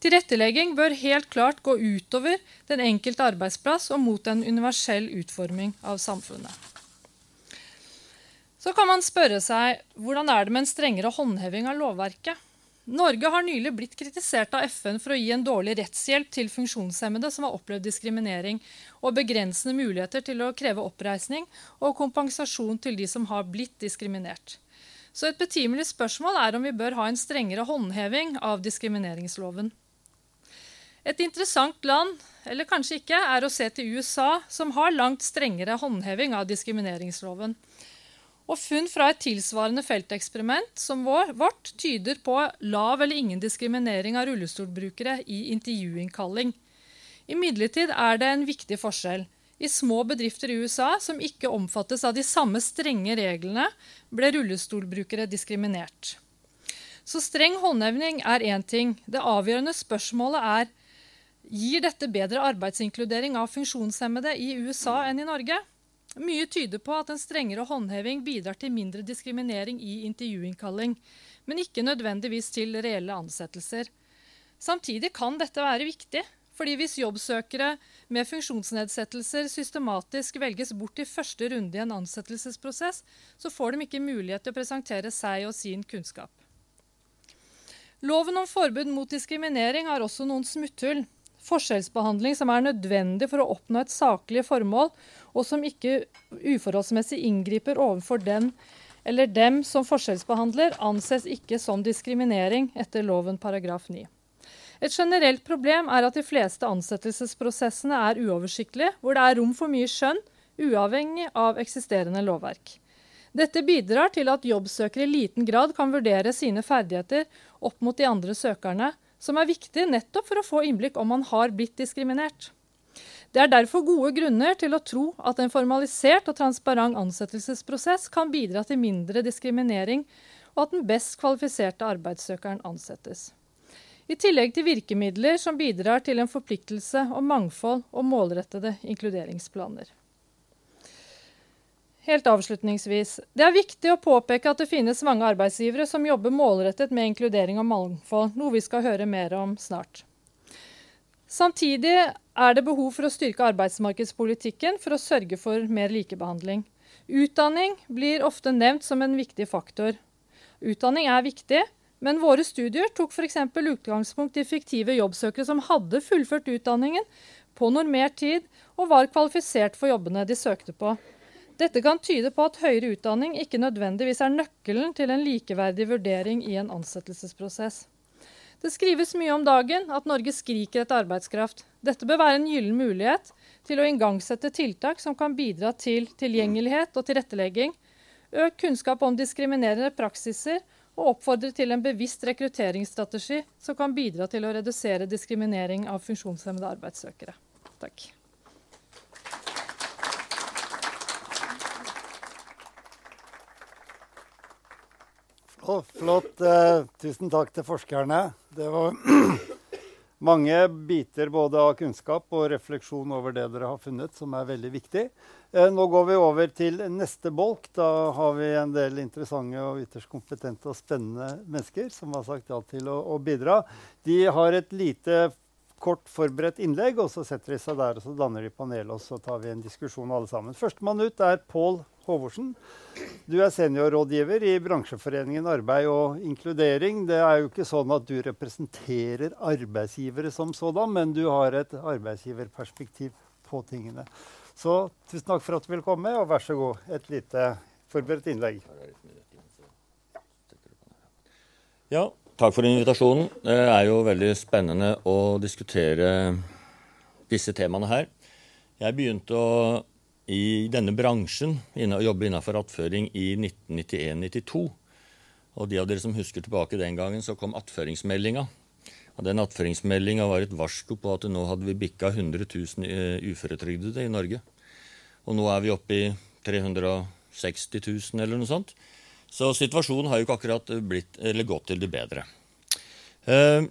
Tilrettelegging bør helt klart gå utover den enkelte arbeidsplass og mot en universell utforming av samfunnet. Så kan man spørre seg hvordan er det med en strengere håndheving av lovverket? Norge har nylig blitt kritisert av FN for å gi en dårlig rettshjelp til funksjonshemmede som har opplevd diskriminering, og begrensende muligheter til å kreve oppreisning og kompensasjon til de som har blitt diskriminert. Så et betimelig spørsmål er om vi bør ha en strengere håndheving av diskrimineringsloven. Et interessant land, eller kanskje ikke, er å se til USA, som har langt strengere håndheving av diskrimineringsloven. Og funn fra et tilsvarende felteksperiment som vår, vårt tyder på lav eller ingen diskriminering av rullestolbrukere i intervjuinnkalling. Imidlertid er det en viktig forskjell. I små bedrifter i USA som ikke omfattes av de samme strenge reglene, ble rullestolbrukere diskriminert. Så streng håndhevning er én ting. Det avgjørende spørsmålet er gir dette bedre arbeidsinkludering av funksjonshemmede i USA enn i Norge. Mye tyder på at en strengere håndheving bidrar til mindre diskriminering i intervjuinnkalling, men ikke nødvendigvis til reelle ansettelser. Samtidig kan dette være viktig, fordi hvis jobbsøkere med funksjonsnedsettelser systematisk velges bort i første runde i en ansettelsesprosess, så får de ikke mulighet til å presentere seg og sin kunnskap. Loven om forbud mot diskriminering har også noen smutthull forskjellsbehandling som er nødvendig for å oppnå et saklig formål, og som ikke uforholdsmessig inngriper overfor den eller dem som forskjellsbehandler, anses ikke som diskriminering etter loven paragraf 9. Et generelt problem er at de fleste ansettelsesprosessene er uoversiktlige, hvor det er rom for mye skjønn, uavhengig av eksisterende lovverk. Dette bidrar til at jobbsøkere i liten grad kan vurdere sine ferdigheter opp mot de andre søkerne, som er viktig nettopp for å få innblikk om man har blitt diskriminert. Det er derfor gode grunner til å tro at en formalisert og transparent ansettelsesprosess kan bidra til mindre diskriminering, og at den best kvalifiserte arbeidssøkeren ansettes. I tillegg til virkemidler som bidrar til en forpliktelse om mangfold og målrettede inkluderingsplaner. Helt avslutningsvis. Det er viktig å påpeke at det finnes mange arbeidsgivere som jobber målrettet med inkludering og mangfold, noe vi skal høre mer om snart. Samtidig er det behov for å styrke arbeidsmarkedspolitikken for å sørge for mer likebehandling. Utdanning blir ofte nevnt som en viktig faktor. Utdanning er viktig, men våre studier tok f.eks. utgangspunkt i fiktive jobbsøkere som hadde fullført utdanningen på normert tid og var kvalifisert for jobbene de søkte på. Dette kan tyde på at høyere utdanning ikke nødvendigvis er nøkkelen til en likeverdig vurdering i en ansettelsesprosess. Det skrives mye om dagen at Norge skriker etter arbeidskraft. Dette bør være en gyllen mulighet til å igangsette tiltak som kan bidra til tilgjengelighet og tilrettelegging, økt kunnskap om diskriminerende praksiser og oppfordre til en bevisst rekrutteringsstrategi som kan bidra til å redusere diskriminering av funksjonshemmede arbeidssøkere. Takk. Oh, flott. Eh, tusen takk til forskerne. Det var mange biter både av kunnskap og refleksjon over det dere har funnet, som er veldig viktig. Eh, nå går vi over til neste bolk. Da har vi en del interessante og ytterst kompetente og spennende mennesker som har sagt ja til å, å bidra. De har et lite kort forberedt innlegg, og så setter de seg der og så danner de panel, og så tar vi en diskusjon alle sammen. Førstemann ut er Pål Håvorsen. Du er seniorrådgiver i bransjeforeningen Arbeid og inkludering. Det er jo ikke sånn at du representerer arbeidsgivere som sådan, men du har et arbeidsgiverperspektiv på tingene. Så tusen takk for at du vil komme, og vær så god, et lite forberedt innlegg. Ja, takk for invitasjonen. Det er jo veldig spennende å diskutere disse temaene her. Jeg begynte å i denne bransjen å jobbe innenfor attføring i 1991-92. Og de av dere som husker tilbake den gangen, så kom attføringsmeldinga. Og den attføringsmeldinga var et varsko på at nå hadde vi bikka 100 000 eh, uføretrygdede i Norge. Og nå er vi oppe i 360 000 eller noe sånt. Så situasjonen har jo ikke akkurat blitt, gått til det bedre. Eh,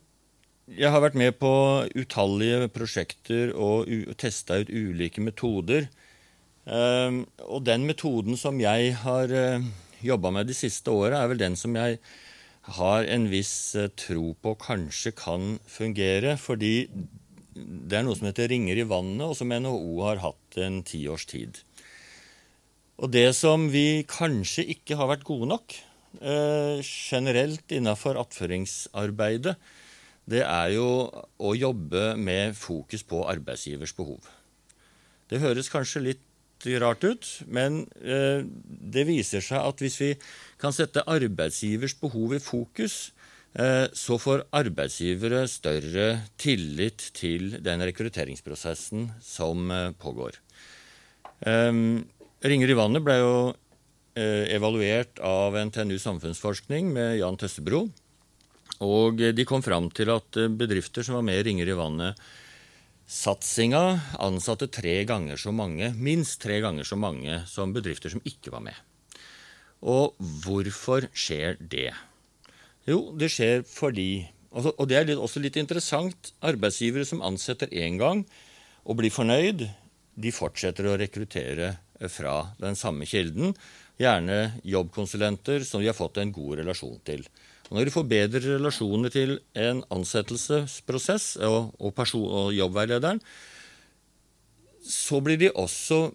jeg har vært med på utallige prosjekter og testa ut ulike metoder Ehm, og den metoden som jeg har eh, jobba med de siste åra, er vel den som jeg har en viss tro på kanskje kan fungere. Fordi det er noe som heter ringer i vannet, og som NHO har hatt en tiårs tid. Og det som vi kanskje ikke har vært gode nok eh, generelt innafor attføringsarbeidet, det er jo å jobbe med fokus på arbeidsgivers behov. Det høres kanskje litt rart ut, men eh, det viser seg at hvis vi kan sette arbeidsgivers behov i fokus, eh, så får arbeidsgivere større tillit til den rekrutteringsprosessen som eh, pågår. Ringer i vannet ble jo evaluert av NTNU samfunnsforskning med Jan Tøssebro. Og de kom fram til at bedrifter som var med i Ringer i vannet, Satsinga ansatte tre ganger så mange, minst tre ganger så mange som bedrifter som ikke var med. Og hvorfor skjer det? Jo, det skjer fordi Og det er også litt interessant. Arbeidsgivere som ansetter én gang og blir fornøyd, de fortsetter å rekruttere fra den samme kilden. Gjerne jobbkonsulenter som de har fått en god relasjon til. Og når de får bedre relasjoner til en ansettelsesprosess og, og, person, og jobbveilederen, så blir de også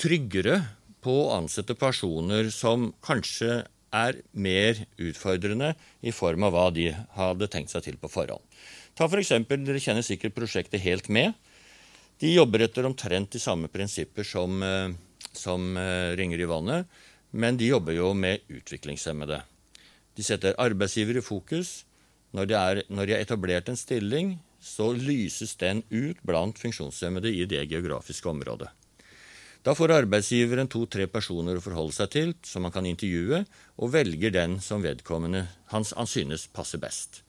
tryggere på å ansette personer som kanskje er mer utfordrende i form av hva de hadde tenkt seg til på forhånd. Ta for eksempel, Dere kjenner sikkert prosjektet Helt med. De jobber etter omtrent de samme prinsipper som, eh, som eh, Ringer i vannet, men de jobber jo med utviklingshemmede. De setter arbeidsgiver i fokus. Når de, er, når de har etablert en stilling, så lyses den ut blant funksjonshemmede i det geografiske området. Da får arbeidsgiveren to-tre personer å forholde seg til, som han kan intervjue, og velger den som vedkommende hans, han synes passer best.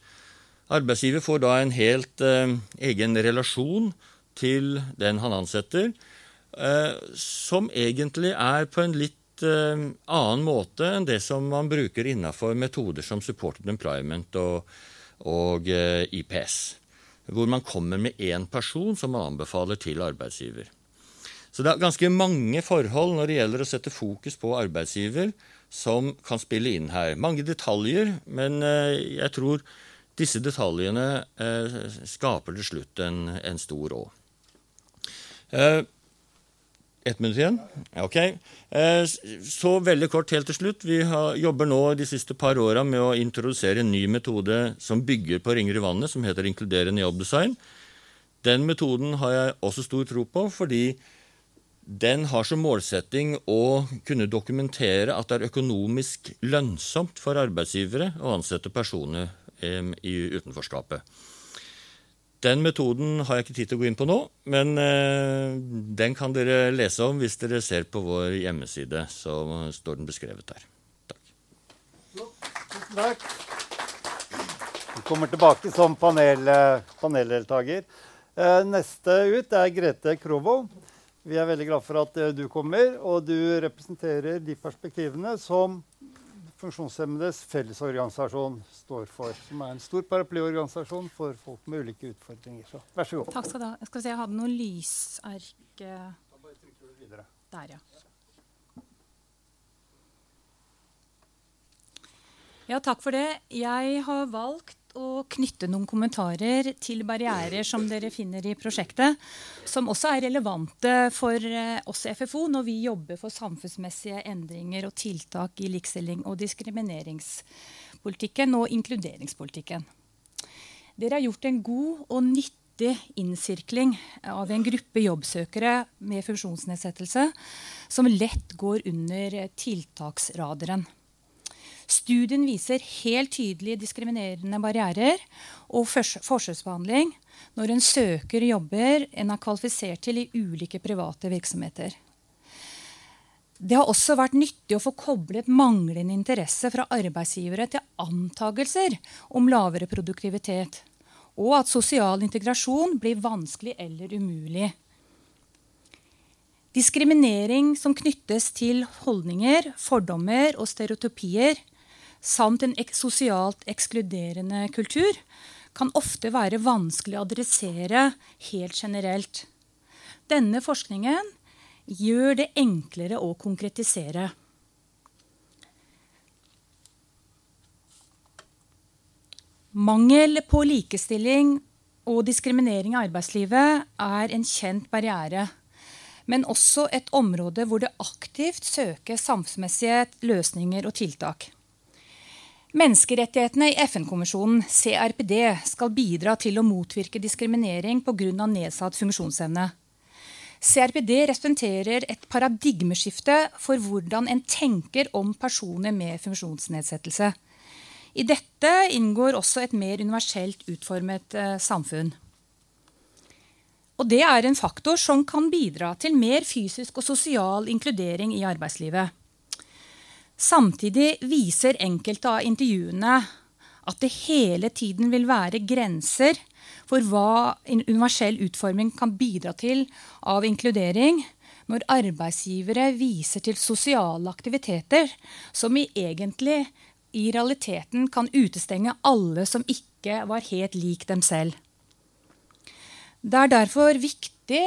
Arbeidsgiver får da en helt eh, egen relasjon til den han ansetter, eh, som egentlig er på en litt uh, annen måte enn det som man bruker innafor metoder som supported employment og, og eh, IPS. Hvor man kommer med én person som man anbefaler til arbeidsgiver. Så det er ganske mange forhold når det gjelder å sette fokus på arbeidsgiver, som kan spille inn her. Mange detaljer, men jeg tror disse detaljene skaper til slutt en, en stor å. Ett minutt igjen? Ok. Eh, så veldig kort helt til slutt. Vi har, jobber nå de siste par åra med å introdusere en ny metode som bygger på ringer i vannet, som heter inkluderende jobbdesign. Den metoden har jeg også stor tro på, fordi den har som målsetting å kunne dokumentere at det er økonomisk lønnsomt for arbeidsgivere å ansette personer eh, i utenforskapet. Den metoden har jeg ikke tid til å gå inn på nå, men eh, den kan dere lese om hvis dere ser på vår hjemmeside. Så står den beskrevet der. Takk. Tusen takk. Vi kommer tilbake som panel, paneldeltaker. Eh, neste ut er Grete Krovo. Vi er veldig glad for at eh, du kommer, og du representerer de perspektivene som Funksjonshemmedes Fellesorganisasjon står for. Som er en stor paraplyorganisasjon for folk med ulike utfordringer. Så vær så god. Takk skal du ha. Jeg skal se, jeg hadde noe lysark eh, Der, ja. Ja, takk for det. Jeg har valgt å knytte noen kommentarer til barrierer som dere finner i prosjektet, som også er relevante for eh, oss i FFO når vi jobber for samfunnsmessige endringer og tiltak i likestilling og diskrimineringspolitikken og inkluderingspolitikken. Dere har gjort en god og nyttig innsirkling av en gruppe jobbsøkere med funksjonsnedsettelse som lett går under tiltaksraderen. Studien viser helt tydelig diskriminerende barrierer og forskjellsbehandling når en søker jobber en er kvalifisert til i ulike private virksomheter. Det har også vært nyttig å få koblet manglende interesse fra arbeidsgivere til antagelser om lavere produktivitet, og at sosial integrasjon blir vanskelig eller umulig. Diskriminering som knyttes til holdninger, fordommer og stereotypier, samt en ek sosialt ekskluderende kultur, kan ofte være vanskelig å adressere helt generelt. Denne forskningen gjør det enklere å konkretisere. Mangel på likestilling og diskriminering i arbeidslivet er en kjent barriere, men også et område hvor det aktivt søkes samfunnsmessige løsninger og tiltak. Menneskerettighetene i FN-konvensjonen CRPD skal bidra til å motvirke diskriminering pga. nedsatt funksjonsevne. CRPD representerer et paradigmeskifte for hvordan en tenker om personer med funksjonsnedsettelse. I dette inngår også et mer universelt utformet eh, samfunn. Og det er en faktor som kan bidra til mer fysisk og sosial inkludering i arbeidslivet. Samtidig viser enkelte av intervjuene at det hele tiden vil være grenser for hva universell utforming kan bidra til av inkludering når arbeidsgivere viser til sosiale aktiviteter som i egentlig i realiteten kan utestenge alle som ikke var helt lik dem selv. Det er derfor viktig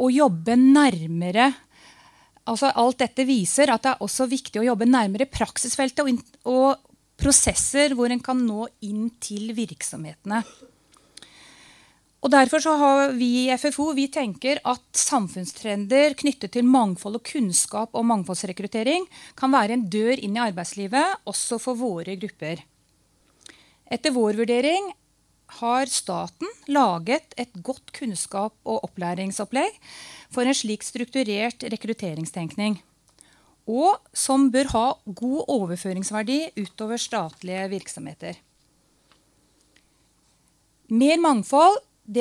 å jobbe nærmere altså alt dette viser at det er også viktig å jobbe nærmere praksisfeltet og, og prosesser hvor en kan nå inn til virksomhetene. Og Derfor så har vi i FFO vi tenker at samfunnstrender knyttet til mangfold og kunnskap og mangfoldsrekruttering kan være en dør inn i arbeidslivet, også for våre grupper. Etter vår vurdering har staten laget et godt kunnskap- og opplæringsopplegg for en slik strukturert rekrutteringstenkning. Og som bør ha god overføringsverdi utover statlige virksomheter. Mer mangfold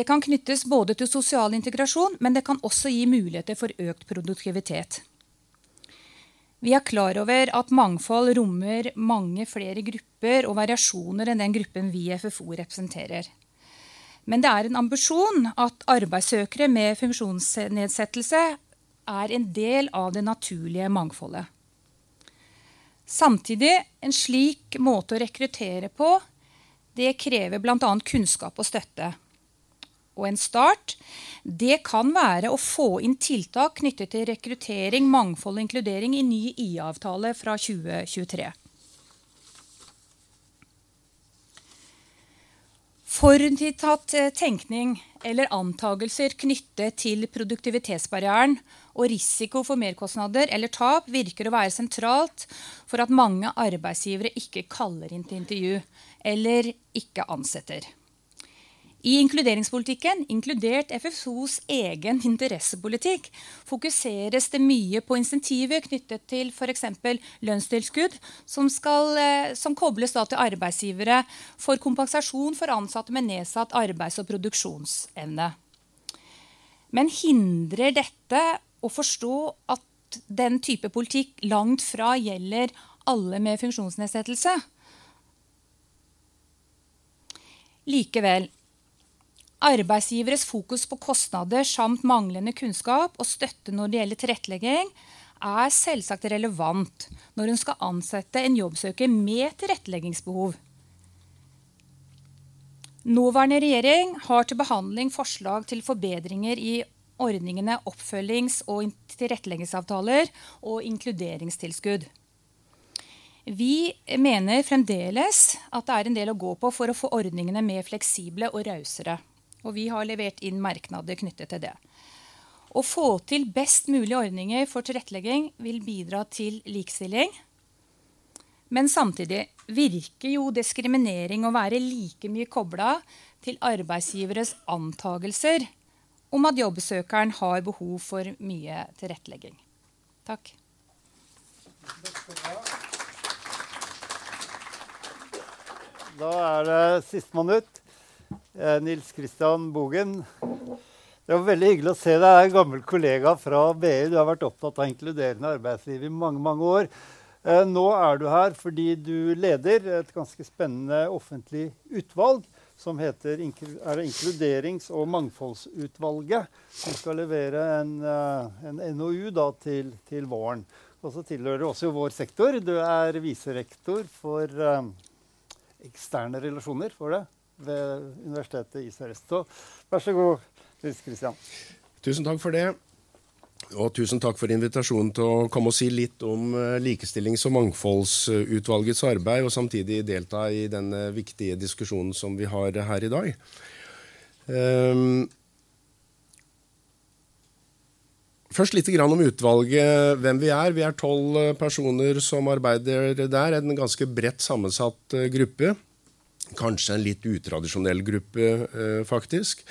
kan knyttes både til sosial integrasjon, men det kan også gi muligheter for økt produktivitet. Vi er klar over at mangfold rommer mange flere grupper og variasjoner enn den gruppen vi i FFO representerer. Men det er en ambisjon at arbeidssøkere med funksjonsnedsettelse er en del av det naturlige mangfoldet. Samtidig, en slik måte å rekruttere på, det krever bl.a. kunnskap og støtte. Og en start det kan være å få inn tiltak knyttet til rekruttering, mangfold og inkludering i ny IA-avtale fra 2023. Forutinntatt eh, tenkning eller antagelser knyttet til produktivitetsbarrieren og risiko for merkostnader eller tap virker å være sentralt for at mange arbeidsgivere ikke kaller inn til intervju eller ikke ansetter. I inkluderingspolitikken, inkludert FFOs egen interessepolitikk, fokuseres det mye på insentiver knyttet til f.eks. lønnstilskudd, som, skal, eh, som kobles til arbeidsgivere for kompensasjon for ansatte med nedsatt arbeids- og produksjonsevne. Men hindrer dette å forstå at den type politikk langt fra gjelder alle med funksjonsnedsettelse? Likevel Arbeidsgiveres fokus på kostnader samt manglende kunnskap og støtte når det gjelder tilrettelegging, er selvsagt relevant når hun skal ansette en jobbsøker med tilretteleggingsbehov. Nåværende regjering har til behandling forslag til forbedringer i ordningene oppfølgings- og tilretteleggingsavtaler og inkluderingstilskudd. Vi mener fremdeles at det er en del å gå på for å få ordningene mer fleksible og rausere. Og vi har levert inn merknader knyttet til det. Å få til best mulig ordninger for tilrettelegging vil bidra til likestilling. Men samtidig virker jo diskriminering å være like mye kobla til arbeidsgiveres antagelser om at jobbsøkeren har behov for mye tilrettelegging. Takk. Da er det sistemann ut. Eh, Nils Kristian Bogen. Det var veldig hyggelig å se deg. Jeg er en gammel kollega fra BI. Du har vært opptatt av inkluderende arbeidsliv i mange mange år. Eh, nå er du her fordi du leder et ganske spennende offentlig utvalg som heter Inkluderings- og mangfoldsutvalget, som skal levere en, eh, en NOU da, til, til, våren. Og så tilhører du også vår sektor. Du er viserektor for um, eksterne relasjoner. for det? Ved Universitetet i Sør-Øst. Så vær så god, Nils Kristian. Tusen takk for det. Og tusen takk for invitasjonen til å komme og si litt om eh, Likestillings- og mangfoldsutvalgets arbeid, og samtidig delta i denne viktige diskusjonen som vi har her i dag. Um, Først litt om utvalget, hvem vi er. Vi er tolv personer som arbeider der. En ganske bredt sammensatt eh, gruppe. Kanskje en litt utradisjonell gruppe, eh, faktisk.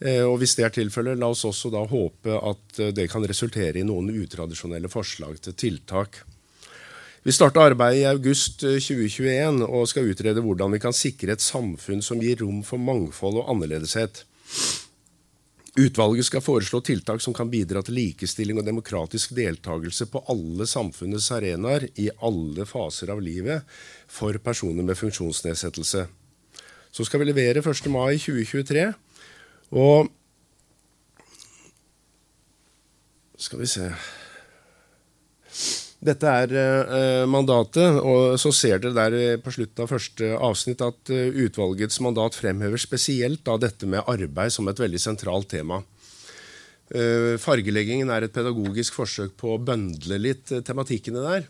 Eh, og Hvis det er tilfellet, la oss også da håpe at eh, det kan resultere i noen utradisjonelle forslag til tiltak. Vi starta arbeidet i august 2021 og skal utrede hvordan vi kan sikre et samfunn som gir rom for mangfold og annerledeshet. Utvalget skal foreslå tiltak som kan bidra til likestilling og demokratisk deltakelse på alle samfunnets arenaer i alle faser av livet for personer med funksjonsnedsettelse. Så skal vi levere 1. mai 2023. Og skal vi se Dette er uh, mandatet, og så ser dere der på slutten av første avsnitt at uh, utvalgets mandat fremhever spesielt da, dette med arbeid som et veldig sentralt tema. Uh, fargeleggingen er et pedagogisk forsøk på å bøndle litt tematikkene der.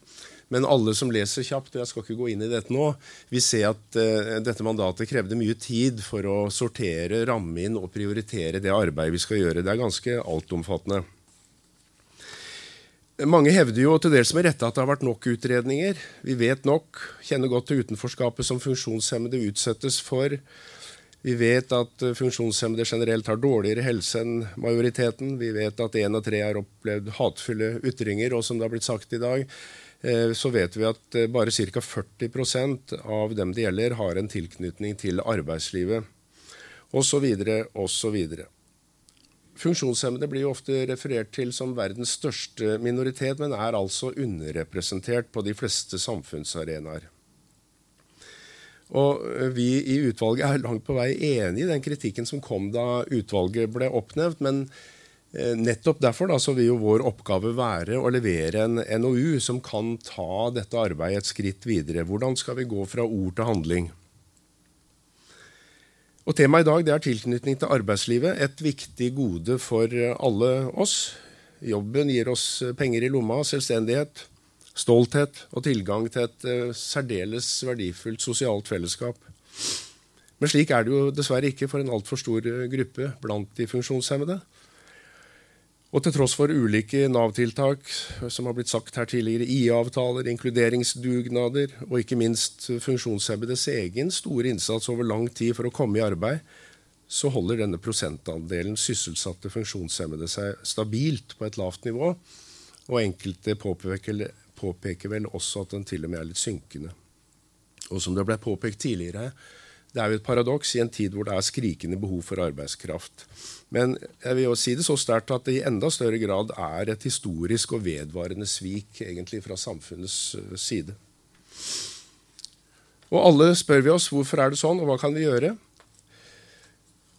Men alle som leser kjapt, og jeg skal ikke gå inn i dette nå, vil se at uh, dette mandatet krevde mye tid for å sortere, ramme inn og prioritere det arbeidet vi skal gjøre. Det er ganske altomfattende. Mange hevder jo til dels med rette at det har vært nok utredninger. Vi vet nok, kjenner godt til utenforskapet som funksjonshemmede utsettes for. Vi vet at eh, funksjonshemmede generelt har dårligere helse enn majoriteten. Vi vet at én av tre har opplevd hatefulle ytringer, og som det har blitt sagt i dag, så vet vi at eh, bare ca. 40% av dem det gjelder, har en tilknytning til arbeidslivet. Og så videre, og så videre. Funksjonshemmede blir jo ofte referert til som verdens største minoritet, men er altså underrepresentert på de fleste samfunnsarenaer. Og eh, Vi i utvalget er langt på vei enig i den kritikken som kom da utvalget ble oppnevnt. men Eh, nettopp derfor da, vil jo vår oppgave være å levere en NOU som kan ta dette arbeidet et skritt videre. Hvordan skal vi gå fra ord til handling? Og Temaet i dag er tilknytning til arbeidslivet. Et viktig gode for alle oss. Jobben gir oss penger i lomma, selvstendighet, stolthet og tilgang til et særdeles verdifullt sosialt fellesskap. Men slik er det jo dessverre ikke for en altfor stor gruppe blant de funksjonshemmede. Og til tross for ulike Nav-tiltak, som har blitt sagt her tidligere, IA-avtaler, inkluderingsdugnader og ikke minst funksjonshemmedes egen store innsats over lang tid for å komme i arbeid, så holder denne prosentandelen sysselsatte funksjonshemmede seg stabilt på et lavt nivå. Og enkelte påpeker, påpeker vel også at den til og med er litt synkende. Og som det ble påpekt tidligere, det er jo et paradoks i en tid hvor det er skrikende behov for arbeidskraft. Men jeg vil jo si det så sterkt at det i enda større grad er et historisk og vedvarende svik egentlig fra samfunnets eh, side. Og alle spør vi oss hvorfor er det sånn, og hva kan vi gjøre?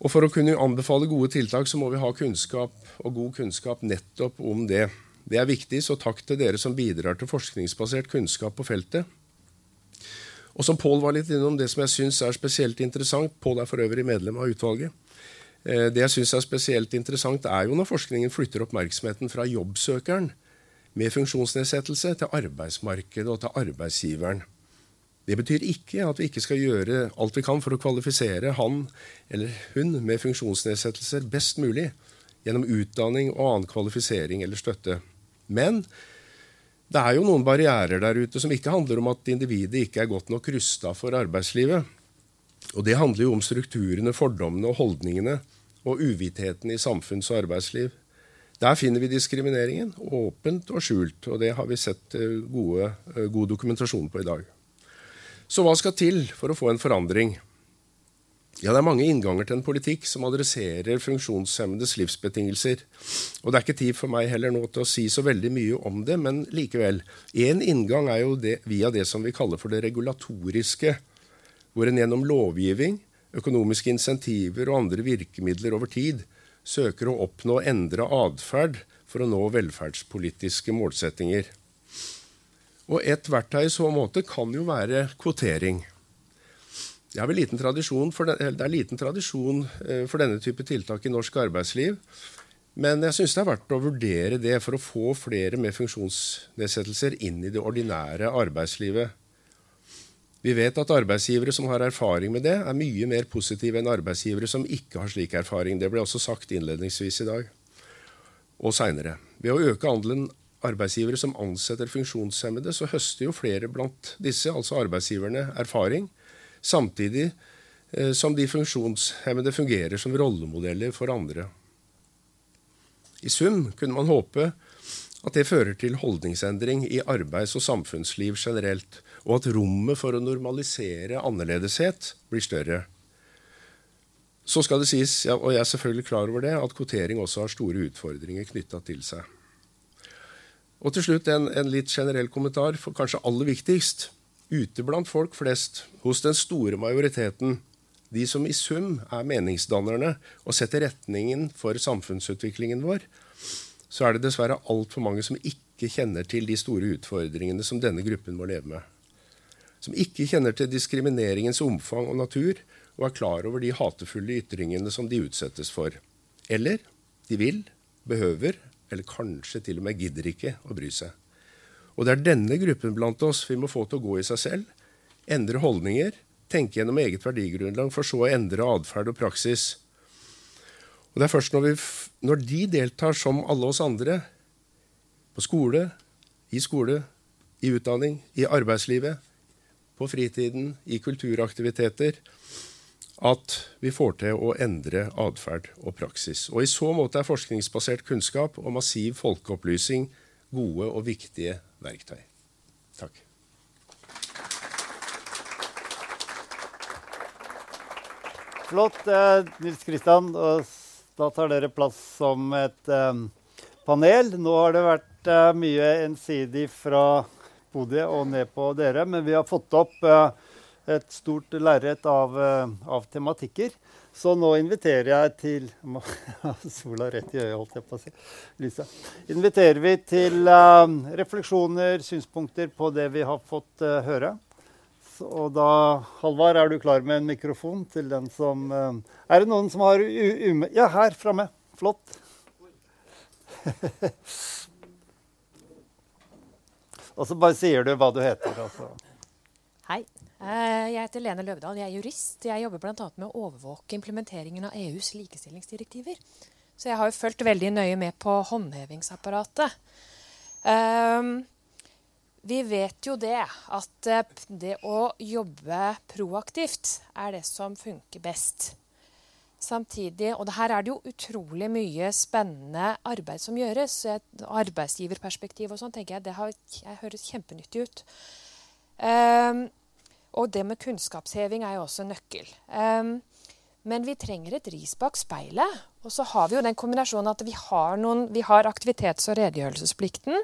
Og For å kunne anbefale gode tiltak så må vi ha kunnskap og god kunnskap nettopp om det. Det er viktig, så takk til dere som bidrar til forskningsbasert kunnskap på feltet. Og som Pål var litt innom, det som jeg syns er spesielt interessant Pål er for øvrig medlem av utvalget. Eh, det jeg syns er spesielt interessant, er jo når forskningen flytter oppmerksomheten fra jobbsøkeren med funksjonsnedsettelse til arbeidsmarkedet og til arbeidsgiveren. Det betyr ikke at vi ikke skal gjøre alt vi kan for å kvalifisere han eller hun med funksjonsnedsettelser best mulig gjennom utdanning og annen kvalifisering eller støtte. Men det er jo noen barrierer der ute som ikke handler om at individet ikke er godt nok rusta for arbeidslivet. Og det handler jo om strukturene, fordommene og holdningene og uvitheten i samfunns- og arbeidsliv. Der finner vi diskrimineringen, åpent og skjult. Og det har vi sett eh, gode, eh, god dokumentasjon på i dag. Så hva skal til for å få en forandring? Ja, Det er mange innganger til en politikk som adresserer funksjonshemmedes livsbetingelser. Og Det er ikke tid for meg heller nå til å si så veldig mye om det, men likevel. Én inngang er jo det, via det som vi kaller for det regulatoriske, hvor en gjennom lovgivning, økonomiske insentiver og andre virkemidler over tid søker å oppnå og endre atferd for å nå velferdspolitiske målsettinger. Og Et verktøy i så måte kan jo være kvotering. Det er, liten for, det er liten tradisjon for denne type tiltak i norsk arbeidsliv. Men jeg syns det er verdt å vurdere det for å få flere med funksjonsnedsettelser inn i det ordinære arbeidslivet. Vi vet at arbeidsgivere som har erfaring med det, er mye mer positive enn arbeidsgivere som ikke har slik erfaring. Det ble også sagt innledningsvis i dag og seinere. Ved å øke andelen arbeidsgivere som ansetter funksjonshemmede, så høster jo flere blant disse, altså arbeidsgiverne, erfaring samtidig eh, som de funksjonshemmede fungerer som rollemodeller for andre. I sum kunne man håpe at det fører til holdningsendring i arbeids- og samfunnsliv generelt, og at rommet for å normalisere annerledeshet blir større. Så skal det sies, og jeg er selvfølgelig klar over det, at kvotering også har store utfordringer knytta til seg. Og til slutt en, en litt generell kommentar, for kanskje aller viktigst ute blant folk flest, hos den store majoriteten, de som i sum er meningsdannerne og setter retningen for samfunnsutviklingen vår, så er det dessverre altfor mange som ikke kjenner til de store utfordringene som denne gruppen må leve med. Som ikke kjenner til diskrimineringens omfang og natur, og er klar over de hatefulle ytringene som de utsettes for. Eller de vil, behøver, eller kanskje til og med gidder ikke å bry seg. Og det er denne gruppen blant oss vi må få til å gå i seg selv, endre holdninger, tenke gjennom eget verdigrunnlag, for så å endre atferd og praksis. Og det er først når, vi, når de deltar som alle oss andre, på skole, i skole, i utdanning, i arbeidslivet, på fritiden, i kulturaktiviteter, at vi får til å endre atferd og praksis. Og I så måte er forskningsbasert kunnskap og massiv folkeopplysning gode og viktige verktøy. Takk. Flott, eh, Nils Kristian. Da tar dere plass som et eh, panel. Nå har det vært eh, mye ensidig fra podiet og ned på dere, men vi har fått opp eh, et stort lerret av, av tematikker. Så nå inviterer jeg til Sola rett i øyet, holdt jeg på å si. Lisa. Inviterer vi til uh, refleksjoner, synspunkter på det vi har fått uh, høre. Så, og da, Halvard, er du klar med en mikrofon til den som uh, Er det noen som har ume... Ja, her framme. Flott. og så bare sier du hva du heter. altså. Hei. Eh, jeg heter Lene Løvdahl, jeg er jurist. Jeg jobber bl.a. med å overvåke implementeringen av EUs likestillingsdirektiver. Så jeg har jo fulgt veldig nøye med på håndhevingsapparatet. Um, vi vet jo det, at det å jobbe proaktivt er det som funker best. Samtidig, og her er det jo utrolig mye spennende arbeid som gjøres. Et arbeidsgiverperspektiv og sånn, tenker jeg, det har, jeg høres kjempenyttig ut. Og det med kunnskapsheving er jo også nøkkel. Um, men vi trenger et ris bak speilet. Og så har vi jo den kombinasjonen at vi har, noen, vi har aktivitets- og redegjørelsesplikten,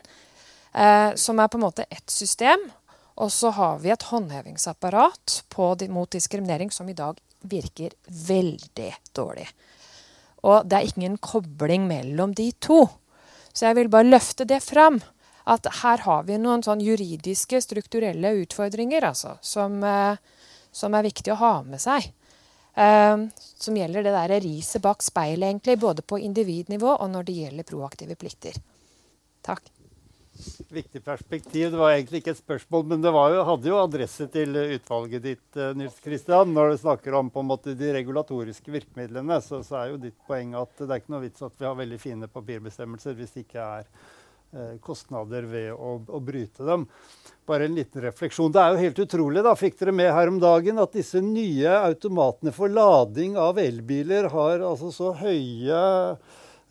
eh, som er på en måte ett system. Og så har vi et håndhevingsapparat på, mot diskriminering som i dag virker veldig dårlig. Og det er ingen kobling mellom de to. Så jeg vil bare løfte det fram. At her har vi noen sånn juridiske, strukturelle utfordringer altså, som, eh, som er viktig å ha med seg. Um, som gjelder det der riset bak speilet, egentlig, både på individnivå og når det gjelder proaktive plikter. Takk. Viktig perspektiv. Det var egentlig ikke et spørsmål, men det jo, hadde jo adresse til utvalget ditt, eh, Nils Kristian. Når du snakker om på en måte de regulatoriske virkemidlene, så, så, er jo ditt poeng at det er ikke noe vits at vi har veldig fine papirbestemmelser hvis det ikke er eh, kostnader ved å, å bryte dem. Bare en liten refleksjon. Det er jo helt utrolig, da, fikk dere med her om dagen, at disse nye automatene for lading av elbiler har altså så høye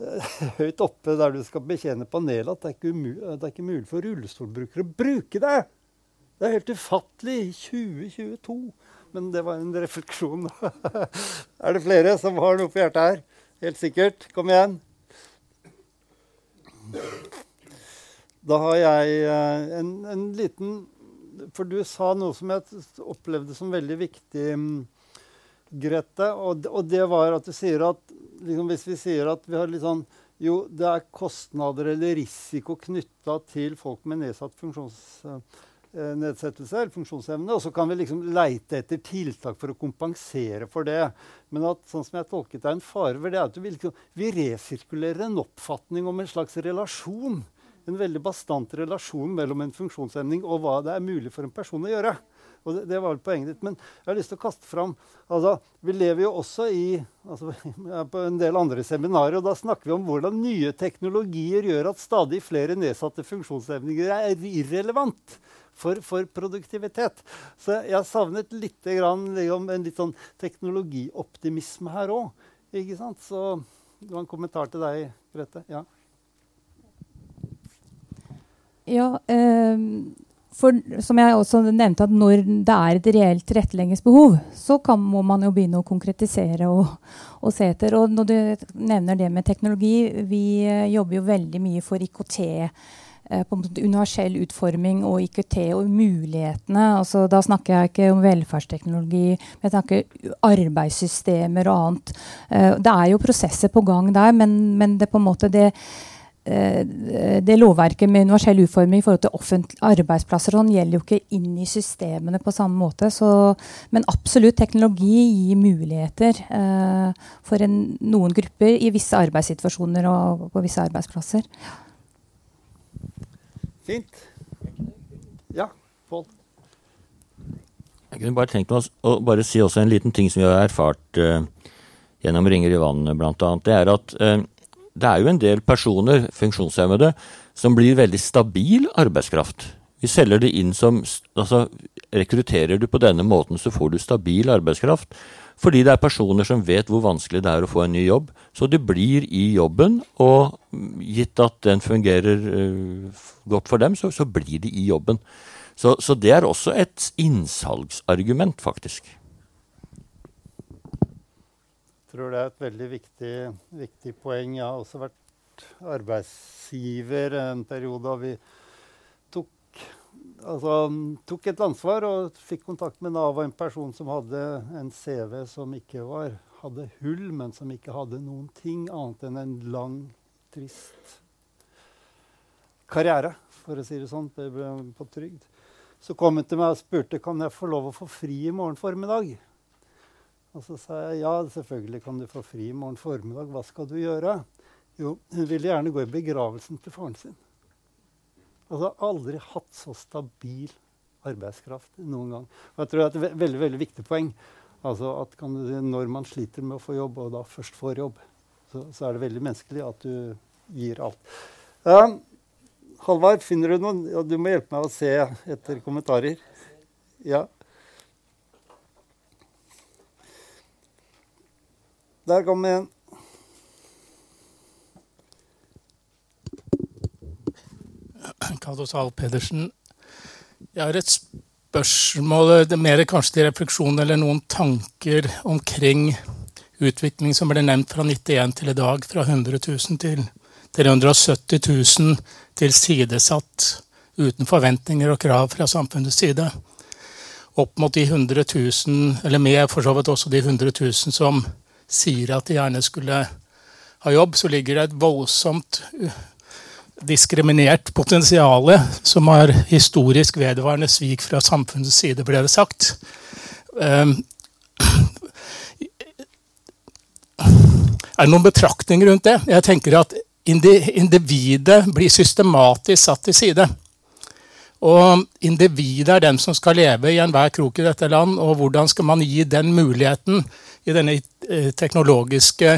eh, høyt oppe der du skal betjene panelet, at det er, ikke, det er ikke mulig for rullestolbrukere å bruke det. Det er helt ufattelig i 2022. Men det var en refleksjon. er det flere som har noe på hjertet her? Helt sikkert. Kom igjen. Da har jeg eh, en, en, liten For du sa noe som jeg opplevde som veldig viktig, mm, Grete. Og, og det var at du sier at liksom, hvis vi sier at vi har litt sånn Jo, det er kostnader eller risiko knytta til folk med nedsatt funksjonsnedsettelse eller funksjonsevne. Og så kan vi liksom leite etter tiltak for å kompensere for det. Men at sånn som jeg tolket er en fare ved det er at vi, liksom, vi resirkulerer en oppfatning om en slags relasjon en veldig bastant relasjon mellom en funksjonshemning og hva det er mulig for en person å gjøre. Og det, det var vel poenget ditt. Men jeg har lyst til å kaste fram altså, Vi lever jo også i altså, på en del andre seminarer, og da snakker vi om hvordan nye teknologier gjør at stadig flere nedsatte funksjonshemninger er irrelevant for, for, produktivitet. Så jeg har savnet litt grann, liksom, en litt sånn teknologioptimisme her òg. Så det var en kommentar til deg, Grete. Ja. Ja, eh, for som jeg også nevnte, at når det er et reelt tilretteleggingsbehov, så kan, må man jo begynne å konkretisere og, og, se etter. Og når du nevner det med teknologi, vi eh, jobber jo veldig mye for IKT. Eh, på en måte universell utforming og IKT og mulighetene. Altså, da snakker jeg ikke om velferdsteknologi, men jeg snakker arbeidssystemer og annet. Eh, det er jo prosesser på gang der, men, men det på en måte det det lovverket med universell utforming i forhold til offentlige arbeidsplasser sånn, gjelder jo ikke inn i systemene på samme måte. Så, men absolutt, teknologi gir muligheter eh, for en, noen grupper i visse arbeidssituasjoner og på visse arbeidsplasser. Fint. Ja, Pål? Jeg kunne bare tenkt meg å bare si også en liten ting som vi har erfart eh, gjennom Ringer i vannet, bl.a. Det er at uh, det er jo en del personer, funksjonshemmede, som blir veldig stabil arbeidskraft. Vi selger det inn som altså Rekrutterer du på denne måten, så får du stabil arbeidskraft. Fordi det er personer som vet hvor vanskelig det er å få en ny jobb. Så de blir i jobben, og gitt at den fungerer uh, godt for dem, så, så, blir de i jobben. Så, så det er også et innsalgsargument, faktisk tror det er et veldig viktig, viktig poeng. Jeg har også vært arbeidsgiver en periode da vi tok, altså, tok et ansvar og fikk kontakt med Nav og en person som hadde en CV som ikke var, hadde hull, men som ikke hadde noen ting annet enn en lang, trist karriere, for å si det sånn, på trygd. Så kom hun til meg og spurte kan jeg få lov å få fri i morgen formiddag. Og så sa jeg ja, selvfølgelig kan du få fri i morgen formiddag. Hva skal du gjøre? Jo, hun ville gjerne gå i begravelsen til faren sin. Altså aldri hatt så stabil arbeidskraft noen gang. Og jeg tror det er et veldig, veldig viktig poeng. Altså at du, Når man sliter med å få jobb, og da først får jobb, så, så er det veldig menneskelig at du gir alt. Um, Halvard, finner du noen? Ja, du må hjelpe meg å se etter kommentarer. Ja. Der kom en. Cato Zahl Pedersen. Jeg har et spørsmål, det er mer kanskje til refleksjon eller noen tanker omkring utvikling som ble nevnt fra 91 til i dag, fra 100 000 til 370 000 tilsidesatt uten forventninger og krav fra samfunnets side. Opp mot de 100 000, eller med for så vidt også de 100 000 som sier at de gjerne skulle ha jobb, så ligger det et voldsomt diskriminert potensial som har historisk vedvarende svik fra samfunnets side, ble det sagt. Um, er det noen betraktninger rundt det? Jeg tenker at individet blir systematisk satt til side. Og individet er den som skal leve i enhver krok i dette land. Og hvordan skal man gi den muligheten i denne eh, teknologiske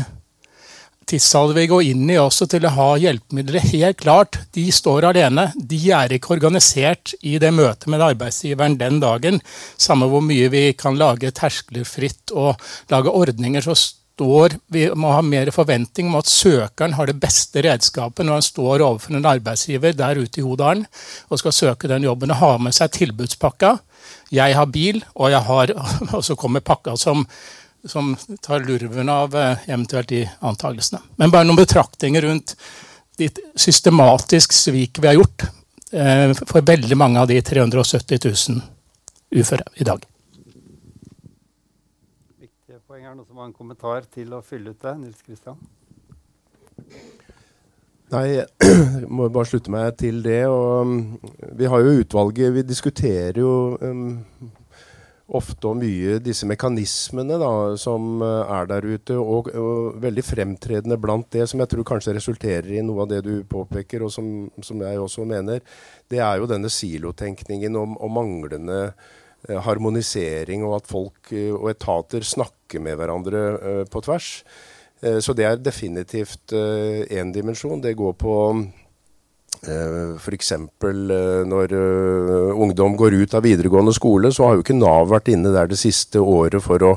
tidsalderen vi går inn i også til å ha hjelpemidler. Helt klart, de står alene. De er ikke organisert i det møtet med arbeidsgiveren den dagen. Samme hvor mye vi kan lage terskler fritt og lage ordninger, så står Vi må ha mer forventning om at søkeren har det beste redskapet når han står overfor en arbeidsgiver der ute i Hodalen og skal søke den jobben. og ha med seg tilbudspakka. Jeg har bil, og, jeg har, og så kommer pakka som som tar lurven av eh, eventuelt de antakelsene. Men bare noen betraktninger rundt ditt systematisk svik vi har gjort eh, for veldig mange av de 370 000 uføre i dag. Poeng er som har en kommentar til å fylle ut det. Nils Kristian? Nei, jeg må bare slutte meg til det. Og mm, vi har jo utvalget Vi diskuterer jo um, ofte og mye disse mekanismene da, som eh, er der ute, og, og, veldig fremtredende blant det, som jeg tror kanskje resulterer i noe av det du påpeker, og som, som jeg også mener, det er jo denne silotenkningen om, om manglende harmonisering, og at folk eh, og etater snakker med hverandre eh, på tvers. Eh, så det er definitivt én eh, dimensjon. Det går på F.eks. Når ungdom går ut av videregående skole, så har jo ikke Nav vært inne der det siste året for å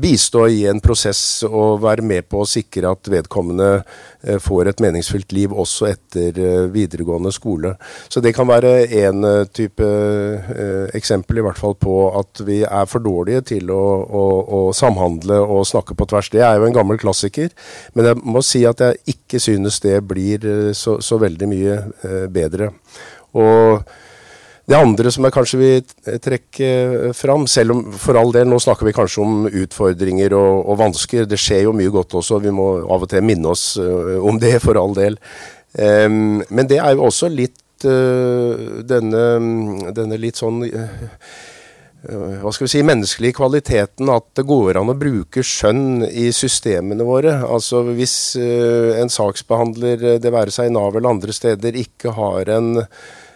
bistå i en prosess og være med på å sikre at vedkommende eh, får et meningsfylt liv også etter eh, videregående skole. Så det kan være én eh, type eksempel i hvert fall på at vi er for dårlige til å, å, å, samhandle og snakke på tvers. Det er jo en gammel klassiker, men jeg må si at jeg ikke synes det blir så, så veldig mye bedre. Og det andre som jeg kanskje vil trekke fram, selv om for all del nå snakker vi kanskje om utfordringer og, og vansker, det skjer jo mye godt også, vi må av og til minne oss uh, om det, for all del. Um, men det er jo også litt uh, denne, denne, litt sånn uh, hva skal vi si, menneskelige kvaliteten at det går an å bruke skjønn i systemene våre. Altså Hvis en saksbehandler, det være seg i Nav eller andre steder, ikke har en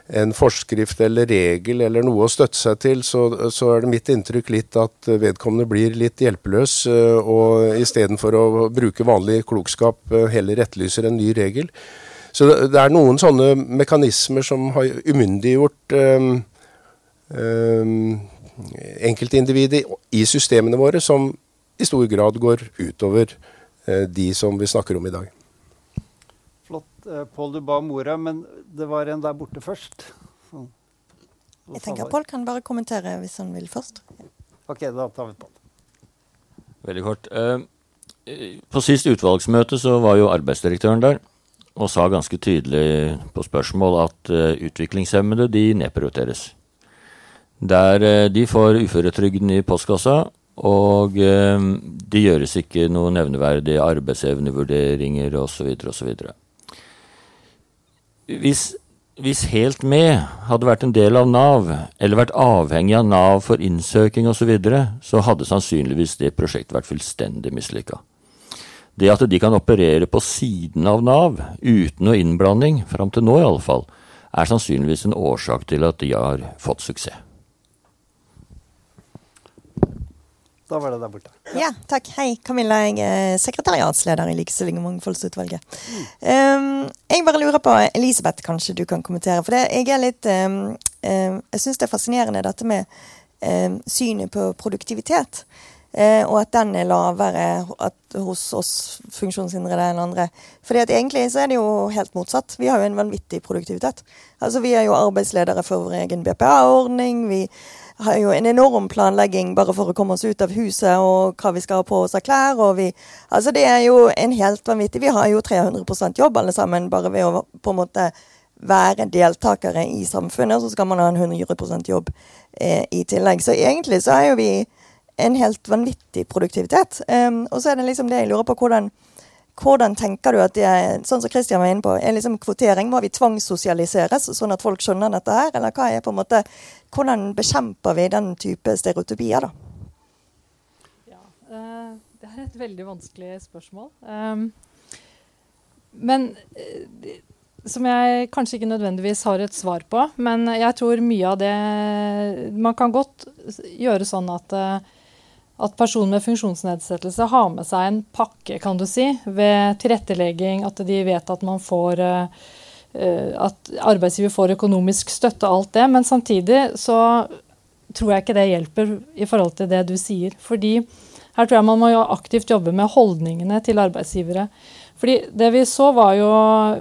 en forskrift eller regel eller noe å støtte seg til, så, så er det mitt inntrykk litt at vedkommende blir litt hjelpeløs, eh, og istedenfor å bruke vanlig klokskap eh, heller etterlyser en ny regel. Så det er noen sånne mekanismer som har umyndiggjort um, um, enkeltindividet i systemene våre, som i stor grad går utover uh, de som vi snakker om i dag. Uh, Pål, du ba om ordet, men det var en der borte først. Så, jeg tenker Pål kan bare kommentere hvis han vil først. Ok, da tar vi Pål. Veldig kort. Uh, på sist utvalgsmøte så var jo arbeidsdirektøren der og sa ganske tydelig på spørsmål at uh, utviklingshemmede de nedprioriteres. Der de får uføretrygden i postkassa, og det gjøres ikke noe nevneverdige arbeidsevnevurderinger osv. osv hvis, hvis Helt Med hadde vært en del av Nav, eller vært avhengig av Nav for innsøking osv., så, videre, så hadde sannsynligvis det prosjektet vært fullstendig mislykka. Det at de kan operere på siden av Nav, uten noe innblanding, fram til nå iallfall, er sannsynligvis en årsak til at de har fått suksess. Da var det der borte. Ja, takk. Hei, Camilla. Jeg er sekretariatsleder i Likestilling og mangfoldsutvalget. Um, jeg bare lurer på, Elisabeth, kanskje du kan kommentere. For det, jeg er litt um, um, Jeg syns det er fascinerende dette med synet på produktivitet. Uh, og at den er lavere hos oss funksjonshindrede enn andre. Fordi at egentlig så er det jo helt motsatt. Vi har jo en vanvittig produktivitet. Altså Vi er jo arbeidsledere for vår egen BPA-ordning. Vi har jo en enorm planlegging bare for å komme oss ut av huset og hva vi skal ha på oss av klær. og vi, altså Det er jo en helt vanvittig Vi har jo 300% jobb alle sammen bare ved å på en måte være deltakere i samfunnet. Så skal man ha en 100% jobb eh, i tillegg. Så egentlig så er jo vi en helt vanvittig produktivitet. Um, og så er det liksom det jeg lurer på. hvordan hvordan tenker du at det er, sånn som Christian var inne på, er liksom kvotering? Må vi tvangssosialiseres, sånn at folk skjønner dette her? Eller hva er på en måte, hvordan bekjemper vi den type stereotypier, da? Ja, uh, det er et veldig vanskelig spørsmål. Um, men uh, som jeg kanskje ikke nødvendigvis har et svar på. Men jeg tror mye av det Man kan godt gjøre sånn at uh, at personer med funksjonsnedsettelse har med seg en pakke kan du si, ved tilrettelegging, at de vet at man får uh, at arbeidsgiver får økonomisk støtte, og alt det. Men samtidig så tror jeg ikke det hjelper i forhold til det du sier. Fordi her tror jeg man må jo aktivt jobbe med holdningene til arbeidsgivere. Fordi det vi så var jo,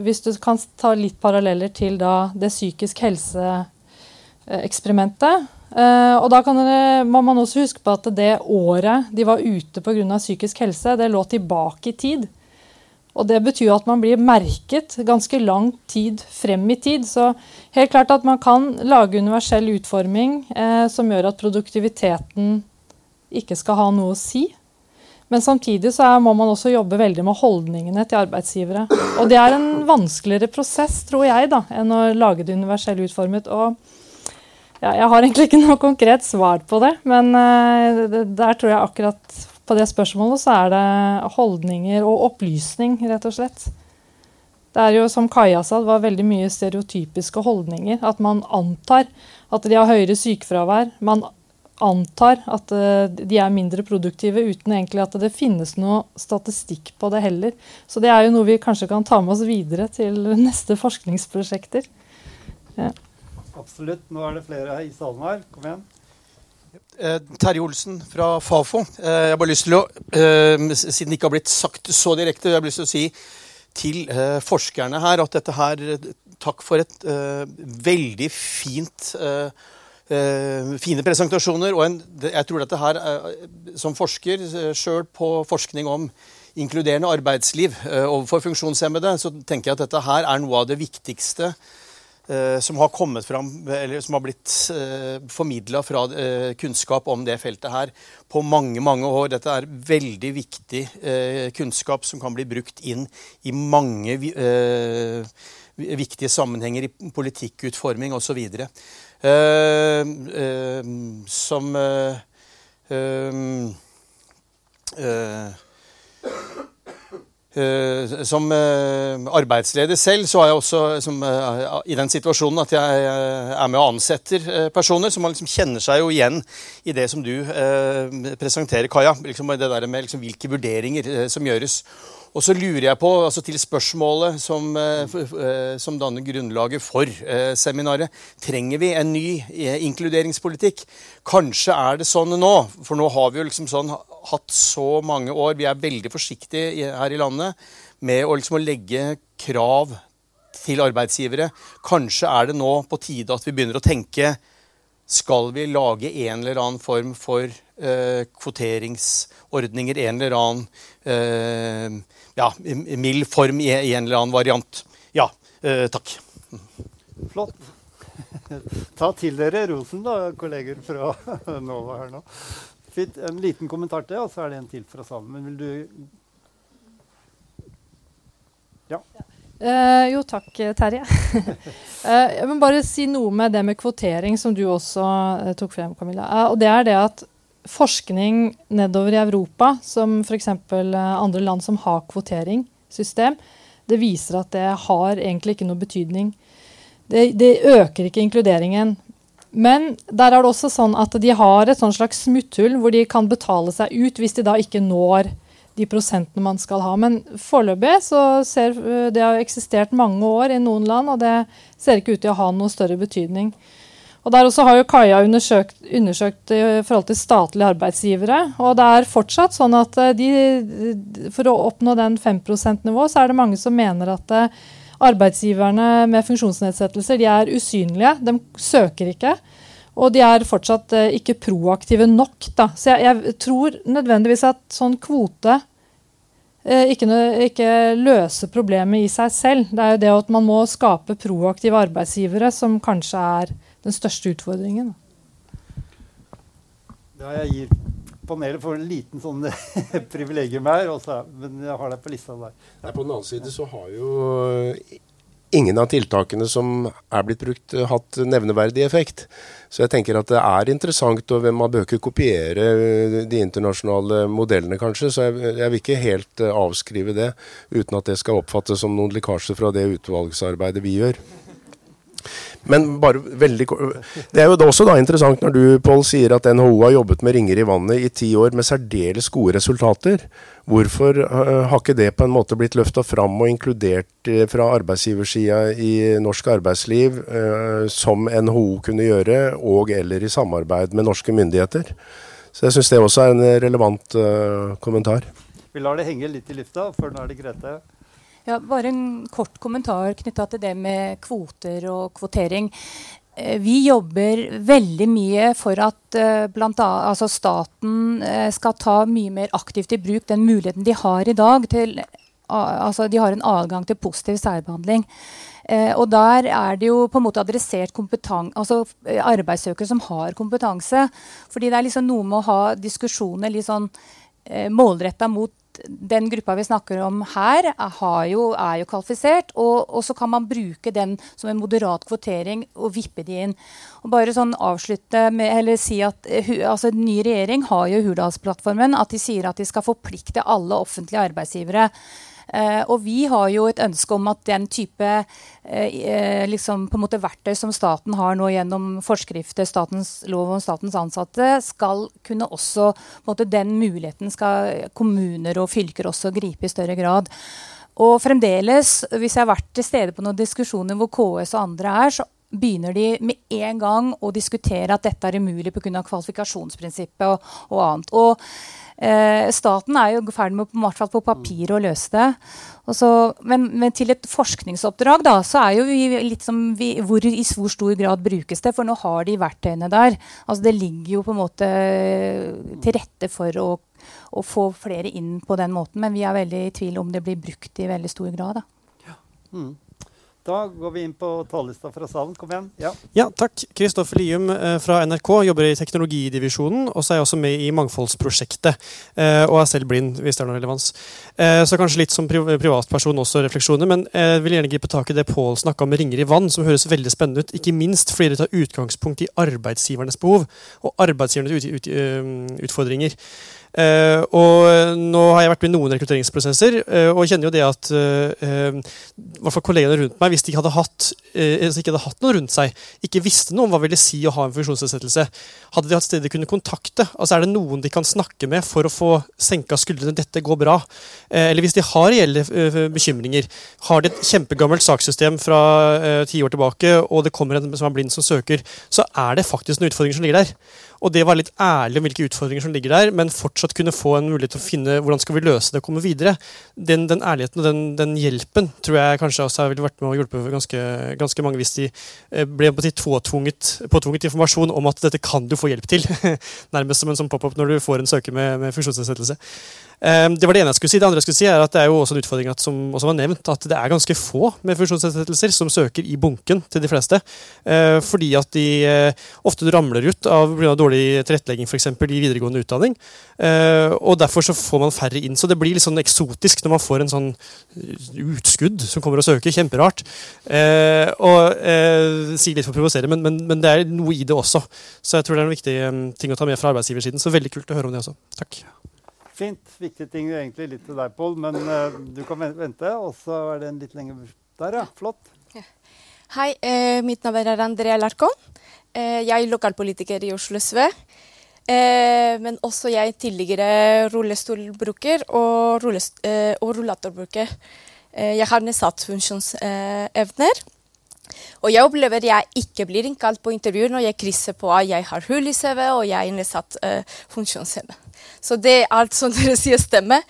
Hvis du kan ta litt paralleller til da det psykisk helse-eksperimentet, Uh, og da dere, må man også huske på at det året de var ute pga. psykisk helse, det lå tilbake i tid. Og det betyr at man blir merket ganske lang tid frem i tid. Så helt klart at man kan lage universell utforming uh, som gjør at produktiviteten ikke skal ha noe å si. Men samtidig så er, må man også jobbe veldig med holdningene til arbeidsgivere. Og det er en vanskeligere prosess, tror jeg, da, enn å lage det universell utformet. Og ja, jeg har egentlig ikke noe konkret svar på det, men uh, der tror jeg akkurat på det spørsmålet så er det holdninger og opplysning, rett og slett. Det er jo, som Kaja sa, det var veldig mye stereotypiske holdninger. At man antar at de har høyere sykefravær. Man antar at uh, de er mindre produktive uten egentlig at det finnes noe statistikk på det heller. Så det er jo noe vi kanskje kan ta med oss videre til neste forskningsprosjekter. Ja. Absolutt. Nå er det flere i salen her. Kom igjen. Eh, Terje Olsen fra Fafo. Eh, jeg har bare lyst til å, eh, Siden det ikke har blitt sagt så direkte, jeg har lyst til å si til forskerne her at dette her Takk for et veldig fint fine presentasjoner. Og en, jeg tror dette her, som forsker sjøl på forskning om inkluderende arbeidsliv overfor funksjonshemmede, så tenker jeg at dette her er noe av det viktigste som har kommet fram, eller som har blitt eh, formidla fra eh, kunnskap om det feltet her på mange mange år. Dette er veldig viktig eh, kunnskap som kan bli brukt inn i mange eh, viktige sammenhenger i politikkutforming osv. Eh, eh, som eh, eh, som uh, arbeidsleder selv så er jeg også som, uh, i den situasjonen at jeg er med og ansetter personer. Så man liksom kjenner seg jo igjen i det som du presenterer, Kaja. Liksom det der med liksom, hvilke vurderinger som gjøres. Og så lurer jeg på, altså til spørsmålet som, som danner grunnlaget for seminaret Trenger vi en ny inkluderingspolitikk? Kanskje er det sånn nå, for nå har vi jo liksom sånn hatt så mange år. Vi er veldig forsiktige her i landet med å, liksom, legge krav til arbeidsgivere. Kanskje er det nå på tide at vi begynner å tenke skal vi lage en eller annen form for eh, kvoteringsordninger? En eller annen eh, ja, mild form i, i, en eller annen variant. Ja, eh, takk. Flott. Ta til dere rosen, da, kolleger fra Nova her nå. Fint. En liten kommentar til, og så er det en til fra salen. Men vil du Ja. Eh, jo, takk, Terje. eh, jeg må bare si noe med det med kvotering, som du også uh, tok frem, Camilla. og det er det at forskning nedover i Europa, som f.eks. andre land som har kvoteringssystem, det viser at det har egentlig ikke noe betydning. Det, det øker ikke inkluderingen. Men der er det også sånn at de har et slags smutthull hvor de kan betale seg ut hvis de da ikke når de prosentene man skal ha. Men foreløpig så ser det har eksistert mange år i noen land, og det ser ikke ut til å ha noe større betydning. Og Der også har jo Kaja undersøkt, undersøkt i forhold til statlige arbeidsgivere. Og det er fortsatt sånn at eh, de, for å oppnå den 5 %-nivået, så er det mange som mener at eh, arbeidsgiverne med funksjonsnedsettelser de er usynlige. De søker ikke. Og de er fortsatt eh, ikke proaktive nok. Da. Så jeg, jeg tror nødvendigvis at sånn kvote ikke, ikke løser problemet i seg selv. Det er jo det at man må skape proaktive arbeidsgivere som kanskje er den største utfordringen. Ja, jeg gir panelet for en liten sånn privilegium her, også, men jeg har det på lista der. Nei, på den annen side så har jo ingen av tiltakene som er blitt brukt, hatt nevneverdig effekt. Så jeg tenker at det er interessant, og man bør ikke kopiere de internasjonale modellene, kanskje. Så jeg, jeg vil ikke helt avskrive det, uten at det skal oppfattes som noen lekkasje fra det utvalgsarbeidet vi gjør. Men bare veldig Det er jo også da interessant når du, Pål, sier at NHO har jobbet med ringer i vannet i ti år med særdeles gode resultater. Hvorfor uh, har ikke det på en måte blitt løfta fram og inkludert uh, fra arbeidsgiversida i norsk arbeidsliv, uh, som NHO kunne gjøre, og eller i samarbeid med norske myndigheter? Så jeg syns det også er en relevant kommentar. Vi lar det henge litt i lufta, for nå er det Grete. Ja, bare en kort kommentar knytta til det med kvoter og kvotering. Eh, vi jobber veldig mye for at uh, annet, altså staten uh, skal ta mye mer aktivt i bruk den muligheten de har i dag. Til, altså de har en adgang til positiv særbehandling. og der er det jo på en måte adressert altså arbeidssøkere som har kompetanse. Fordi det er liksom noe med å ha diskusjoner litt sånn eh, målretta mot den gruppa vi snakker om her, er jo, er jo kvalifisert. Og, og, så kan man bruke den som en moderat kvotering og vippe de inn. Og bare sånn avslutte med, eller si at uh, altså, Ny regjering har jo Hurdalsplattformen at de sier at de skal forplikte alle offentlige arbeidsgivere og vi har jo et ønske om at den type uh, liksom på en måte verktøy som staten har nå gjennom forskrifter, statens lov om statens ansatte, skal kunne også på en måte Den muligheten skal kommuner og fylker også gripe i større grad. Og fremdeles, hvis jeg har vært til stede på noen diskusjoner hvor KS og andre er, så begynner de med en gang å diskutere at dette er umulig pga. kvalifikasjonsprinsippet og, og annet. Og Eh, staten er jo ferdig med hvert fall på papir å løse det. Så, men, men, til et forskningsoppdrag da, så er jo vi litt som vi, hvor, I hvor stor grad brukes det? For nå har de verktøyene der. Altså Det ligger jo på en måte til rette for å, å få flere inn på den måten. Men vi er veldig i tvil om det blir brukt i veldig stor grad. da. Ja. Mm. Da går vi inn på talerlista fra salen. Kom igjen. Ja, ja takk. Kristoffer Lium eh, fra NRK jobber i teknologidivisjonen. Og så er jeg også med i Mangfoldsprosjektet. Eh, og er selv blind, hvis det er noen relevans. Eh, så kanskje litt som privatperson også refleksjoner. Men jeg vil gjerne gripe tak i det Pål snakka om ringer i vann, som høres veldig spennende ut. Ikke minst fordi det tar utgangspunkt i arbeidsgivernes behov og arbeidsgivernes ut, ut, utfordringer. Uh, og nå har jeg vært med i noen rekrutteringsprosesser, uh, og kjenner jo det at uh, hvert fall kollegene rundt meg, hvis de hadde hatt, ikke hadde hatt noe rundt seg, ikke visste noe om hva ville si å ha en funksjonsnedsettelse, hadde de hatt steder de kunne kontakte? Altså Er det noen de kan snakke med for å få senka skuldrene? Dette går bra. eller hvis de har reelle bekymringer, har de et kjempegammelt sakssystem fra ti år tilbake, og det kommer en som er blind som søker, så er det faktisk noen utfordringer som ligger der. Og det var litt ærlig om hvilke utfordringer som ligger der, men fortsatt kunne få en mulighet til å finne hvordan skal vi løse det og komme videre. Den, den ærligheten og den, den, hjelpen tror jeg kanskje også ville vært med å hjelpe ganske, ganske mange hvis de eh, ble på påtvunget, påtvunget informasjon om at dette kan du få hjelp til. Nærmest som en sånn pop-up når du får en søker med, med funksjonsnedsettelse. Um, det var det ene jeg skulle si. Det andre jeg skulle si er at det er jo også en utfordring at, som også var nevnt, at det er ganske få med funksjonsnedsettelser som søker i bunken til de fleste. Uh, fordi at de uh, ofte ramler ut av dårlig tilrettelegging f.eks. i videregående utdanning. Uh, og derfor så får man færre inn. Så det blir litt sånn eksotisk når man får en sånn utskudd som kommer og søker. Kjemperart. og sier litt for å provosere, men, men, men, det er noe i det også. Så jeg tror det er en viktig ting å ta med fra arbeidsgiversiden. Så veldig kult å høre om det også. Takk. Fint. Viktige ting egentlig litt til deg, Pål, men uh, du kan vente. Og så er det en litt lenger Der, ja. Flott. Ja. Hei, eh, mitt navn er Andrea Larkon. Eh, jeg er lokalpolitiker i Oslo SV. Eh, men også jeg tidligere rullestolbruker og, rullest, eh, og rullatorbruker. Eh, jeg har nedsatt funksjonsevner. Og jeg opplever jeg ikke blir innkalt på intervju når jeg krysser på at jeg har hull i CV og jeg er nedsatt funksjonshemme. Så det er alt som dere sier, stemmer.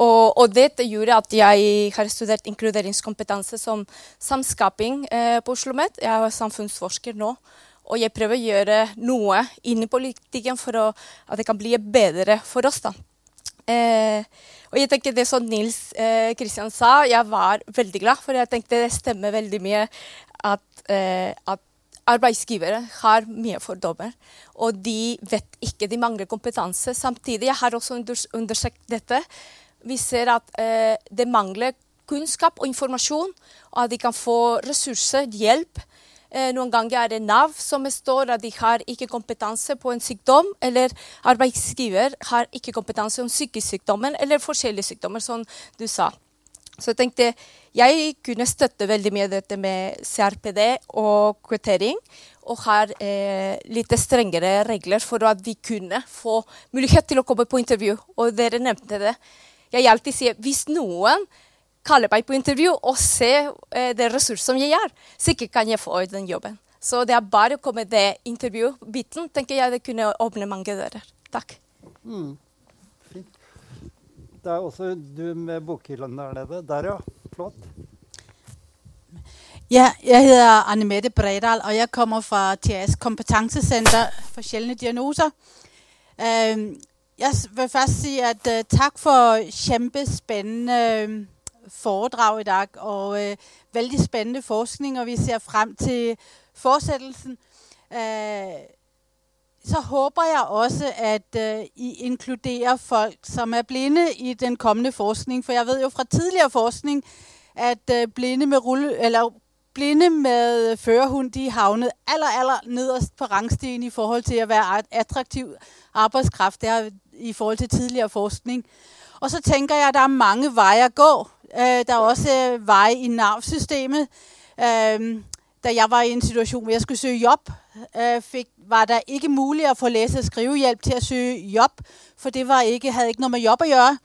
Og, og, dette gjorde at jeg har studert inkluderingskompetanse som samskaping eh, på Oslo OsloMet. Jeg er samfunnsforsker nå. Og jeg prøver å gjøre noe inni politikken for å, at det kan bli bedre for oss. da. Eh, og jeg tenker Det som Nils Kristian eh, sa, jeg var veldig glad, for jeg tenkte det stemmer veldig mye at, eh, at arbeidsgivere har mye fordommer. Og de vet ikke, de mangler kompetanse. Samtidig, jeg har også undersøkt dette, vi ser at eh, det mangler kunnskap og informasjon, og at de kan få ressurser, hjelp, Eh, noen ganger er det Nav som står at de har ikke kompetanse på en sykdom, eller arbeidsgiver har ikke kompetanse om sykdom, eller forskjellige sykdommer, som du sa. Så jeg tenkte jeg kunne støtte veldig mye dette med CRPD og kvotering. Og har eh, litt strengere regler for at vi kunne få mulighet til å komme på intervju. Og dere nevnte det. Jeg alltid sier hvis noen kaller meg på intervju og ser eh, det ressurs som jeg er. Sikkert kan jeg få den jobben. Så det er bare å komme det intervjubiten, tenker jeg det kunne åpne mange dører. Takk. Mm. Det er også du med bokhyllen der nede. Der, ja. Flott. Ja, jeg heter Anne Mette Bredal, og jeg kommer fra TAS Kompetansesenter for sjeldne diagnoser. Jeg vil først si at uh, takk for kjempespennende foredrag i dag, og øh, veldig spennende forskning, og vi ser frem til fortsettelsen. Så håper jeg også at uh, I inkluderer folk som er blinde i den kommende forskning. For jeg vet jo fra tidligere forskning at uh, blinde med rulle, eller blinde med førerhund de havnet aller, aller nederst på rangstigen i forhold til å være attraktiv arbeidskraft. Det er i forhold til tidligere forskning. Og så tenker jeg at det er mange veier å gå. Uh, der er også veje i Nav-systemet. Da jeg var i en situation, hvor jeg skulle søge jobb, fik, var det ikke mulig å få lese- og skrivehjelp til å søge jobb, for det ikke, hadde ikke noe med jobb at gjøre.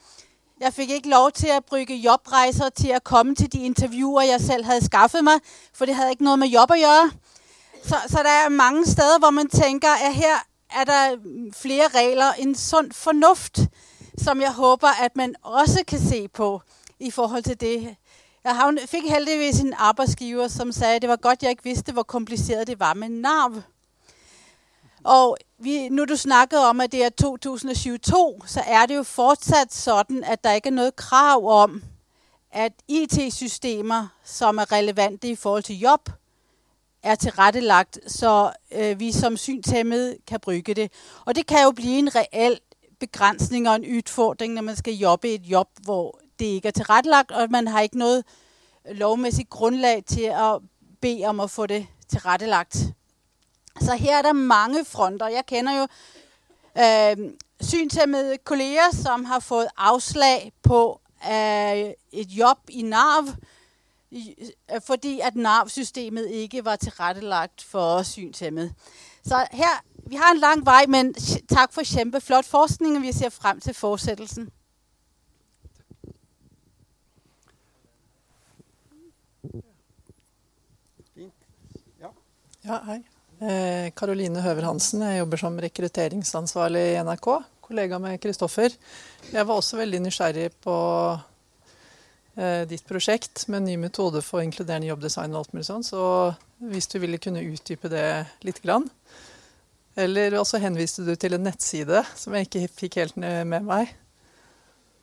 Jeg fikk ikke lov til å bruke jobrejser til å komme til de interviewer, jeg selv hadde skaffet meg, for det hadde ikke noe med jobb at gjøre. Så, så det er mange steder, hvor man tenker at her er der flere regler, en sund fornuft, som jeg håper at man også kan se på i forhold til det. Jeg fikk heldigvis en arbeidsgiver som sa det var godt jeg ikke visste hvor komplisert det var med Nav. Og når du snakket om at det er 2022, så er det jo fortsatt sånn at det ikke er noe krav om at IT-systemer som er relevante i forhold til jobb, er tilrettelagt, så øh, vi som synshemmede kan bruke det. Og det kan jo bli en reell begrensning og en utfordring når man skal jobbe i et jobb hvor det ikke er tilrettelagt, og man har ikke noe lovmæssigt grundlag til å be om å få det tilrettelagt. Så her er der mange fronter. Jeg kender jo øh, synshemmede kolleger, som har fått avslag på øh, et jobb i Nav, øh, fordi at Nav-systemet ikke var tilrettelagt for synshemmede. Så her, vi har en lang vei, men takk for kjempeflott forskning, og vi ser frem til fortsettelsen. Ja, hei. Karoline eh, Høver Hansen. Jeg jobber som rekrutteringsansvarlig i NRK. Kollega med Kristoffer. Jeg var også veldig nysgjerrig på eh, ditt prosjekt med ny metode for inkluderende jobbdesign og alt mulig sånn. Så hvis du ville kunne utdype det litt grann. Eller også henviste du til en nettside som jeg ikke fikk helt med meg.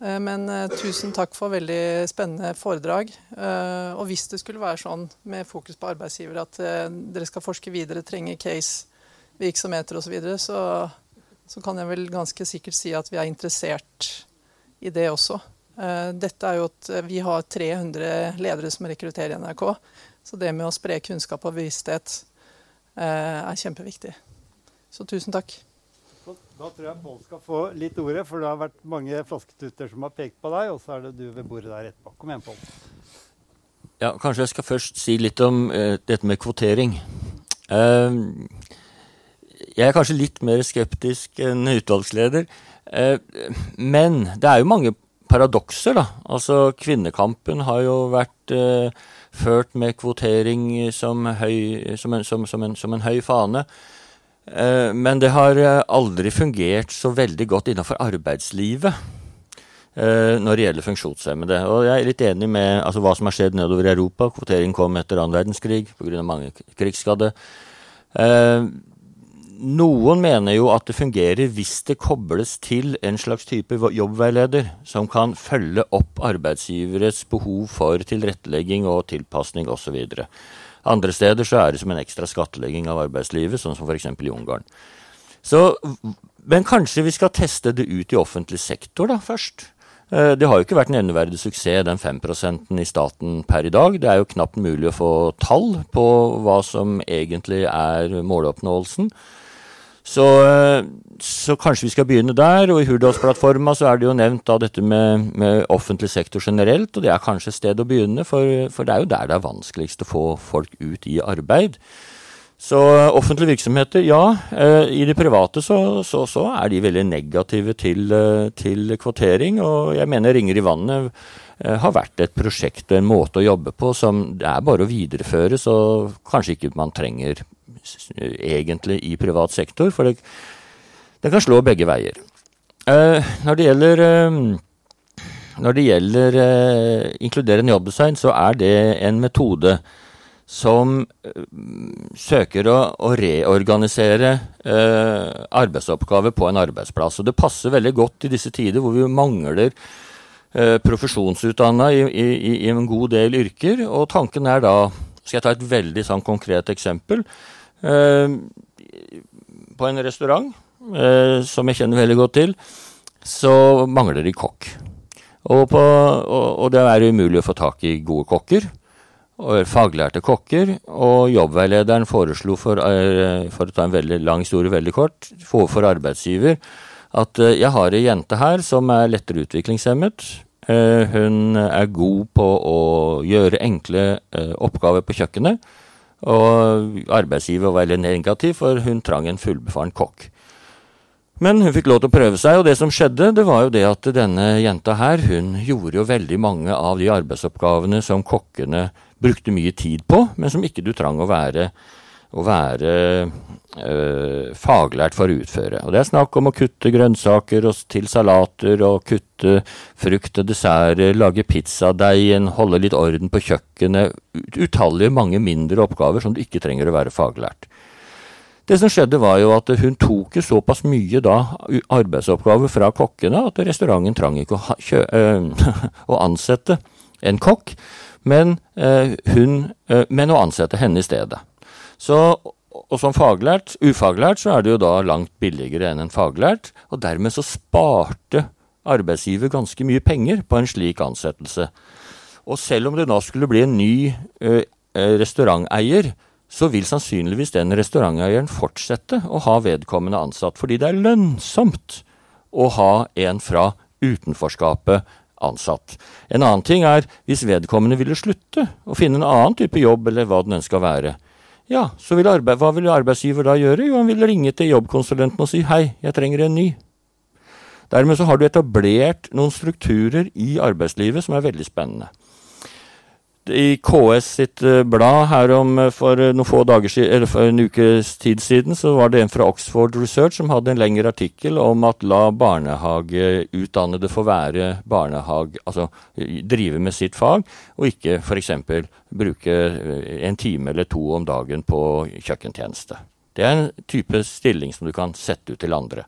Eh, men uh, tusen takk for veldig spennende foredrag. Uh, og hvis det skulle være sånn med fokus på arbeidsgiver at dere skal forske videre, trenge case, virksomheter osv., så, videre, så så kan jeg vel ganske sikkert si at vi er interessert i det også. dette er jo at Vi har 300 ledere som rekrutterer i NRK. Så det med å spre kunnskap og bevissthet er kjempeviktig. Så tusen takk. Da tror jeg Pål skal få litt ordet, for det har vært mange flasketutter som har pekt på deg, og så er det du ved bordet der etterpå. Kom igjen, Pål. Ja, kanskje jeg skal først si litt om uh, dette med kvotering. Uh, jeg er kanskje litt mer skeptisk enn utvalgsleder. Uh, men det er jo mange paradokser, da. Altså, kvinnekampen har jo vært ført med kvotering som, høy, som, en, som, som, en, en, høy fane. Eh, men det har aldri fungert så veldig godt innenfor arbeidslivet eh, når det gjelder funksjonshemmede. Og jeg er litt enig med altså, hva som har skjedd nedover i Europa. Kvotering kom etter annen verdenskrig pga. mange krigsskadde. Eh, noen mener jo at det fungerer hvis det kobles til en slags type jobbveileder som kan følge opp arbeidsgiveres behov for tilrettelegging og tilpasning osv. Andre steder så er det som en ekstra skattlegging av arbeidslivet, sånn som f.eks. i Ungarn. Så, men kanskje vi skal teste det ut i offentlig sektor da, først. Eh, det har jo ikke vært nevneverdig suksess, den 5 i staten per i dag. Det er jo knapt mulig å få tall på hva som egentlig er måloppnåelsen. Så, eh, så, kanskje vi skal begynne der. Og i Hurdalsplattforma så er det jo nevnt da dette med, med, offentlig sektor generelt, og det er kanskje et sted å begynne, for, for, det er jo der det er vanskeligst å få folk ut i arbeid. Så eh, offentlige virksomheter, ja. Eh, I det private så, så, så er de veldig negative til, til, kvotering. Og jeg mener Ringer i vannet har vært et prosjekt og en måte å jobbe på som det er bare å videreføre, så kanskje ikke man trenger egentlig i privat sektor. For det, det kan slå begge veier. Når det gjelder når det gjelder inkluderende jobbdesign, så er det en metode som uh, søker å, å reorganisere uh, arbeidsoppgaver på en arbeidsplass. Og det passer veldig godt i disse tider hvor vi mangler uh, profesjonsutdanna i, i, i, en god del yrker. Og tanken er da Skal jeg ta et veldig sånn konkret eksempel? På en restaurant som jeg kjenner veldig godt til, så mangler de kokk. Og, på, og, og det er umulig å få tak i gode kokker og faglærte kokker, og jobbveilederen foreslo, for, eh, for, å ta en veldig lang historie veldig kort, for, for arbeidsgiver at eh, jeg har ei jente her som er lettere utviklingshemmet. Eh, hun er god på å gjøre enkle oppgaver på kjøkkenet. Og arbeidsgiver var veldig negativ, for hun trang en fullbefaren kokk. Men hun fikk lov til å prøve seg, og det som skjedde, det var jo det at denne jenta her, hun gjorde jo veldig mange av de arbeidsoppgavene som kokkene brukte mye tid på, men som ikke du trang å være, å være øh, faglært for å utføre. Og Det er snakk om å kutte grønnsaker til salater, og kutte frukt og desserter, lage pizzadeigen, holde litt orden på kjøkkenet. Utallige mange mindre oppgaver som du ikke trenger å være faglært. Det som skjedde var jo at hun tok såpass mye da arbeidsoppgaver fra kokkene at restauranten trang ikke å, øh, å ansette en kokk men, øh, hun, men å ansette henne i stedet. Så, og som faglært, ufaglært, så er det jo da langt billigere enn en faglært. Og dermed så sparte arbeidsgiver ganske mye penger på en slik ansettelse. Og selv om det da skulle bli en ny eh, restauranteier, så vil sannsynligvis den restauranteieren fortsette å ha vedkommende ansatt, fordi det er lønnsomt å ha en fra utenforskapet ansatt. En annen ting er hvis vedkommende ville slutte og finne en annen type jobb eller hva den ønska være. Ja, så vil arbeid, hva vil arbeidsgiver da gjøre? Jo, han vil ringe til jobbkonsulenten og si hei, jeg trenger en ny. Dermed så har du etablert noen strukturer i arbeidslivet som er veldig spennende i KS sitt eh, blad her om eh, for eh, noen få dager eller for en ukes tid siden, så var det en fra Oxford Research som hadde en lengre artikkel om at la barnehageutdannede få være barnehage, altså drive med sitt fag, og ikke f.eks. bruke en time eller to om dagen på kjøkkentjeneste. Det er en type stilling som du kan sette ut til andre.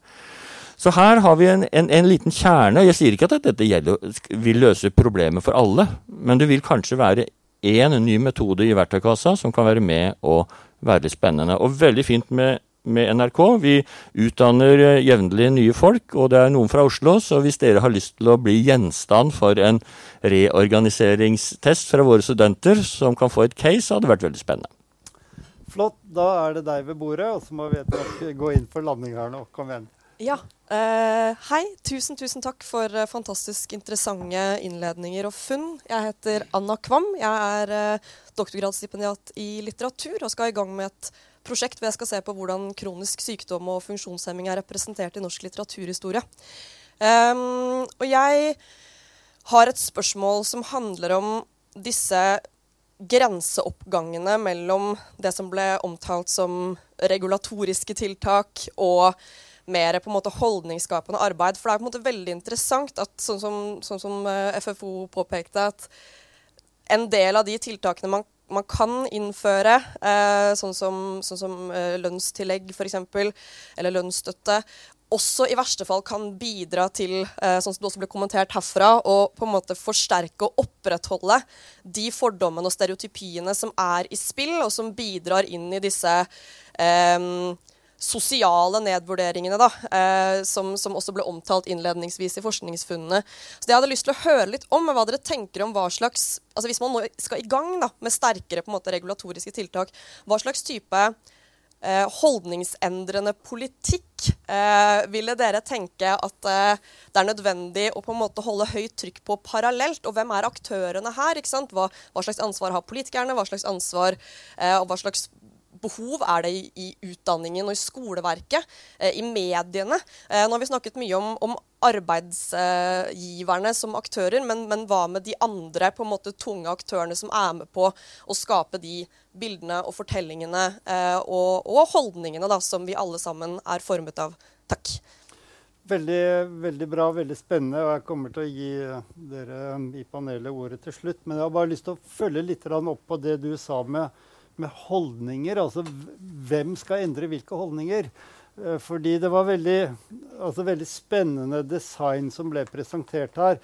Så her har vi en, en, en, liten kjerne. Jeg sier ikke at dette gjelder, vil løse problemet for alle, men det vil kanskje være én ny metode i verktøykassa som kan være med og være litt spennende. Og veldig fint med, med NRK. Vi utdanner eh, jevnlig nye folk, og det er noen fra Oslo. Så hvis dere har lyst til å bli gjenstand for en reorganiseringstest fra våre studenter som kan få et case, hadde vært veldig spennende. Flott. Da er det deg ved bordet, og så må vi gå inn for landing her nå. Kom igjen. Ja. Uh, hei. Tusen, tusen takk for uh, fantastisk interessante innledninger og funn. Jeg heter Anna Kvam. Jeg er uh, doktorgradsstipendiat i litteratur og skal i gang med et prosjekt hvor jeg skal se på hvordan kronisk sykdom og funksjonshemming er representert i norsk litteraturhistorie. Um, og jeg har et spørsmål som handler om disse grenseoppgangene mellom det som ble omtalt som regulatoriske tiltak og mer på en måte holdningsskapende arbeid. For det er på en måte veldig interessant at sånn som, sånn som uh, FFO påpekte, at en del av de tiltakene man, man kan innføre, uh, sånn som, sånn som uh, lønnstillegg f.eks., eller lønnsstøtte, også i verste fall kan bidra til eh, sånn som det også ble kommentert herfra, å på en måte forsterke og opprettholde de fordommene og stereotypiene som er i spill, og som bidrar inn i disse eh, sosiale nedvurderingene da, eh, som, som, også ble omtalt innledningsvis i forskningsfunnene. Så det jeg hadde lyst til å høre litt om, hva dere tenker om hva slags altså Hvis man nå skal i gang da, med sterkere på en måte regulatoriske tiltak, hva slags type eh, holdningsendrende politikk eh, ville dere tenke at eh, det er nødvendig å på en måte holde høyt trykk på parallelt? Og hvem er aktørene her? ikke Hva, hva, slags ansvar har politikerne? Hva slags ansvar eh, og hva slags behov er det i, utdanningen og i skoleverket, eh, i mediene? Eh, nå har vi snakket mye om, om arbeidsgiverne som aktører, men, men, hva med de andre på en måte tunge aktørene som er med på å skape de bildene og fortellingene eh, og, og, holdningene da, som vi alle sammen er formet av? Takk. Veldig, veldig bra, veldig spennende. og Jeg kommer til å gi dere i panelet ordet til slutt. Men jeg har bare lyst til å følge litt opp på det du sa med med holdninger. Altså hvem skal endre hvilke holdninger? Eh, fordi det var veldig, altså veldig spennende design som ble presentert her.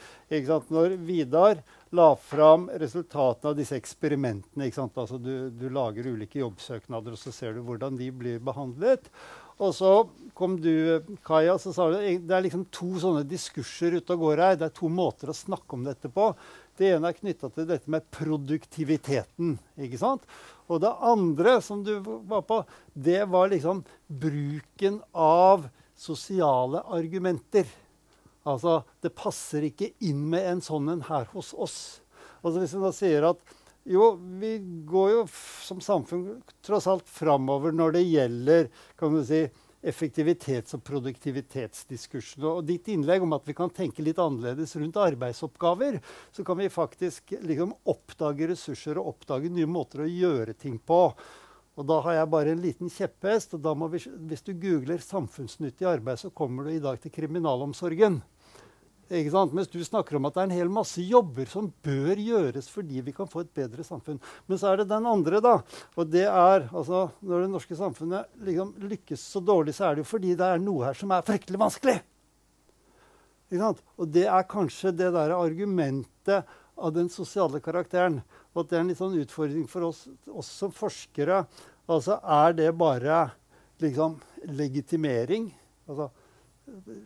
Når Vidar la fram resultatene av disse eksperimentene. Altså du, du, lager ulike jobbsøknader, og så ser du hvordan de blir behandlet. Og så kom du, Kaja, så sa du det er liksom to sånne diskurser ute og går her. Det er to måter å snakke om dette på. Det ene er knytta til dette med produktiviteten. ikke sant? Og det andre som du var på, det var liksom bruken av sosiale argumenter. Altså, det passer ikke inn med en sånn en her hos oss. Altså Hvis en da sier at jo, vi går jo som samfunn tross alt framover når det gjelder kan du si, effektivitets- og produktivitetsdiskursene. Og ditt innlegg om at vi kan tenke litt annerledes rundt arbeidsoppgaver, så kan vi faktisk liksom oppdage ressurser og oppdage nye måter å gjøre ting på. Og da har jeg bare en liten kjepphest. og da må vi, Hvis du googler 'samfunnsnyttig arbeid', så kommer du i dag til kriminalomsorgen. Mens du snakker om at det er en hel masse jobber som bør gjøres fordi vi kan få et bedre samfunn. Men så er det den andre, da. Og det er altså Når det norske samfunnet liksom lykkes så dårlig, så er det jo fordi det er noe her som er fryktelig vanskelig. Og det er kanskje det der argumentet av den sosiale karakteren. Og at det er en litt sånn utfordring for oss, oss som forskere. Altså er det bare liksom legitimering? Altså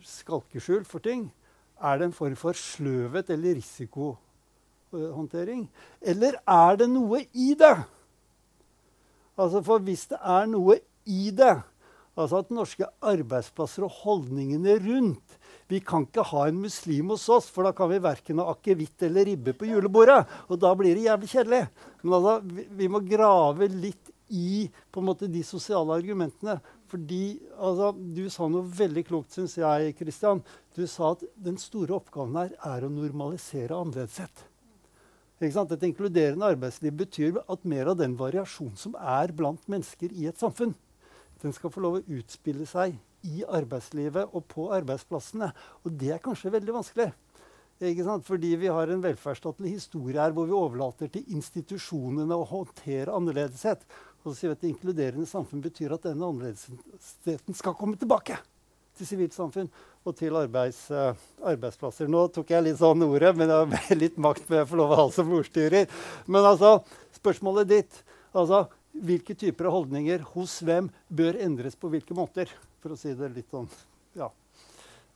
skalkeskjul for ting? Er det en form for sløvhet eller risikohåndtering? Eller er det noe i det? Altså For hvis det er noe i det, altså at norske arbeidsplasser og holdningene rundt Vi kan ikke ha en muslim hos oss, for da kan vi verken ha akevitt eller ribbe på julebordet. Og da blir det jævlig kjedelig. Men altså, vi, vi må grave litt i på en måte de sosiale argumentene. Fordi altså, Du sa noe veldig klokt, syns jeg, Kristian. Du sa at den store oppgaven her er å normalisere annerledeshet. Et inkluderende arbeidsliv betyr at mer av den variasjonen som er blant mennesker i et samfunn, den skal få lov å utspille seg i arbeidslivet og på arbeidsplassene. Og det er kanskje veldig vanskelig. Fordi vi har en velferdsstatlig historie her hvor vi overlater til institusjonene å håndtere annerledeshet. Og så sier vi at det inkluderende samfunn betyr at denne annerledesheten skal komme tilbake til sivilt samfunn og til arbeids, uh, arbeidsplasser. Nå tok jeg litt sånn ordet, men det har litt makt med å få lov å ha som ordstyrer. Men altså, spørsmålet ditt altså, Hvilke typer av holdninger hos hvem bør endres på hvilke måter? For å si det litt sånn, ja.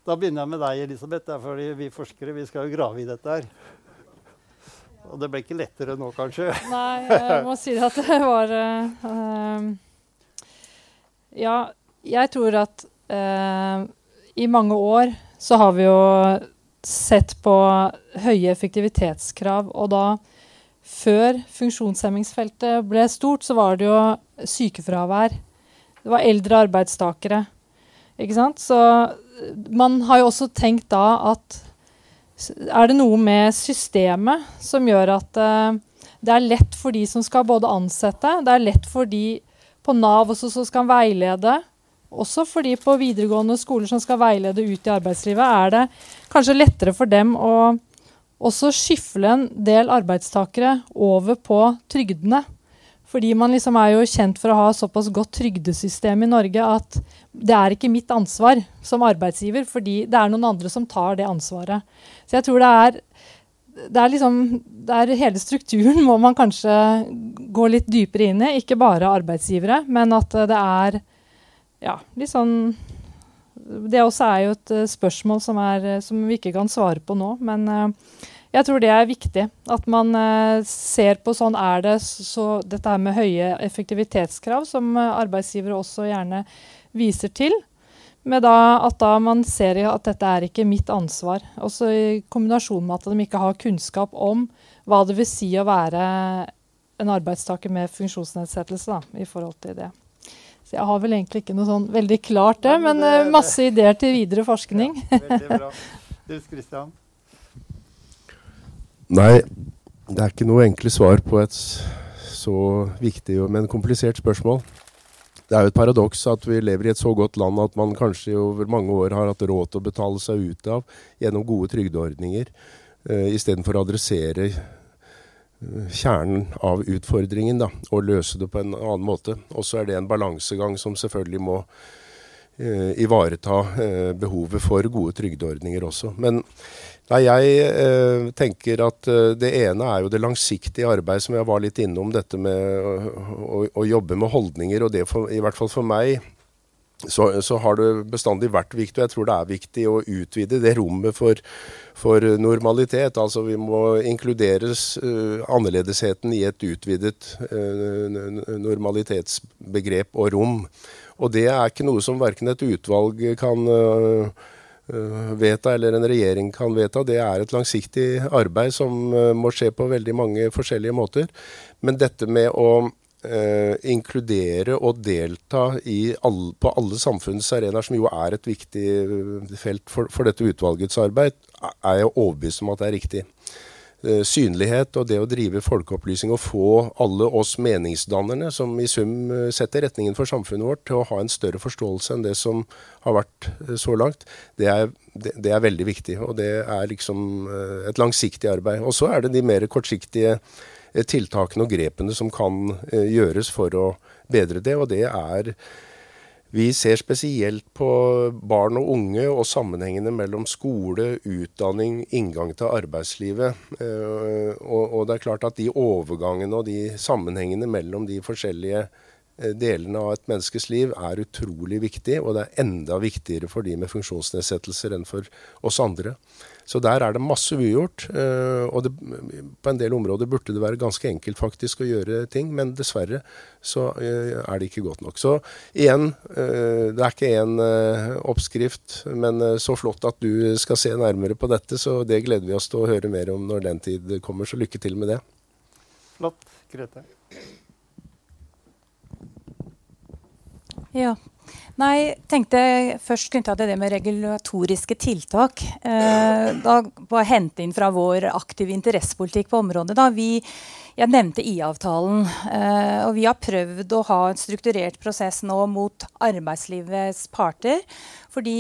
Da begynner jeg med deg, Elisabeth. fordi vi forskere vi skal jo grave i dette her. Og det ble ikke lettere nå, kanskje? Nei, jeg må si at det var uh, Ja, jeg tror at uh, i mange år så har vi jo sett på høye effektivitetskrav. Og da, før funksjonshemmingsfeltet ble stort, så var det jo sykefravær. Det var eldre arbeidstakere. Ikke sant? Så man har jo også tenkt da at er det noe med systemet som gjør at uh, Det er lett for de som skal både ansette, det er lett for de på Nav også som skal veilede. Også for de på videregående skoler som skal veilede ut i arbeidslivet, er det kanskje lettere for dem å også skyfle en del arbeidstakere over på trygdene. Fordi man liksom er jo kjent for å ha såpass godt trygdesystem i Norge at det er ikke mitt ansvar som arbeidsgiver, fordi det er noen andre som tar det ansvaret. Så jeg tror det er, det er liksom det er Hele strukturen må man kanskje gå litt dypere inn i. Ikke bare arbeidsgivere, men at det er ja, litt sånn Det også er jo et spørsmål som, er, som vi ikke kan svare på nå. Men uh, jeg tror det er viktig. At man uh, ser på sånn er det så dette her med høye effektivitetskrav, som uh, arbeidsgivere også gjerne viser til. Med da, at da man ser at dette er ikke mitt ansvar. Også i kombinasjon med at de ikke har kunnskap om hva det vil si å være en arbeidstaker med funksjonsnedsettelse da, i forhold til det. Så jeg har vel egentlig ikke noe sånn veldig klart det, men, det, masse ideer til videre forskning. Ja, veldig bra. Nils Kristian? Nei, det er ikke noe enkle svar på et så viktig, men komplisert spørsmål. Det er jo et paradoks at vi lever i et så godt land at man kanskje over mange år har hatt råd til å betale seg ut av gjennom gode trygdeordninger, uh, istedenfor å adressere uh, kjernen av utfordringen da, og løse det på en annen måte. Og så er det en balansegang som selvfølgelig må uh, ivareta uh, behovet for gode trygdeordninger også. Men Nei, jeg eh, tenker at eh, det ene er jo det langsiktige arbeidet, som jeg var litt innom, dette med å, å, å jobbe med holdninger. Og det for, i hvert fall for meg så, så, har det bestandig vært viktig, og jeg tror det er viktig å utvide det rommet for, for normalitet. Altså vi må inkluderes uh, annerledesheten i et utvidet uh, normalitetsbegrep og rom. Og det er ikke noe som verken et utvalg kan uh, vedta, eller en regjering kan vedta. Det er et langsiktig arbeid som eh, må skje på veldig mange forskjellige måter. Men dette med å eh, inkludere og delta alle, på alle samfunnets arenaer, som jo er et viktig eh, felt for, for dette utvalgets arbeid, er jeg overbevist om at det er riktig. Eh, synlighet og det å drive folkeopplysning og få alle oss meningsdannerne, som i sum eh, setter retningen for samfunnet vårt, til å ha en større forståelse enn det som har vært eh, så langt, det er, det, det er veldig viktig. Og det er liksom et langsiktig arbeid. Og så er det de mer kortsiktige tiltakene og grepene som kan gjøres for å bedre det, og det er vi ser spesielt på barn og unge og sammenhengene mellom skole, utdanning, inngang til arbeidslivet. Eh, og det er klart at de overgangene og de sammenhengene mellom de forskjellige eh, delene av et menneskes liv er utrolig viktig, og det er enda viktigere for de med funksjonsnedsettelser enn for oss andre. Så der er det masse ugjort. Eh, og det, på en del områder burde det være ganske enkelt faktisk å gjøre ting, men dessverre så eh, er det ikke godt nok. Så igjen, eh, det er ikke én oppskrift, men så flott at du skal se nærmere på dette, så det gleder vi oss til å høre mer om når den tid kommer. Så lykke til med det. Flott. Grete? Ja, Nei, tenkte først knytta til det med regulatoriske tiltak. Eh, da bare hente inn fra vår aktive interessepolitikk på området. Da. Vi, jeg nevnte IA-avtalen. Eh, og vi har prøvd å ha en strukturert prosess nå mot arbeidslivets parter. Fordi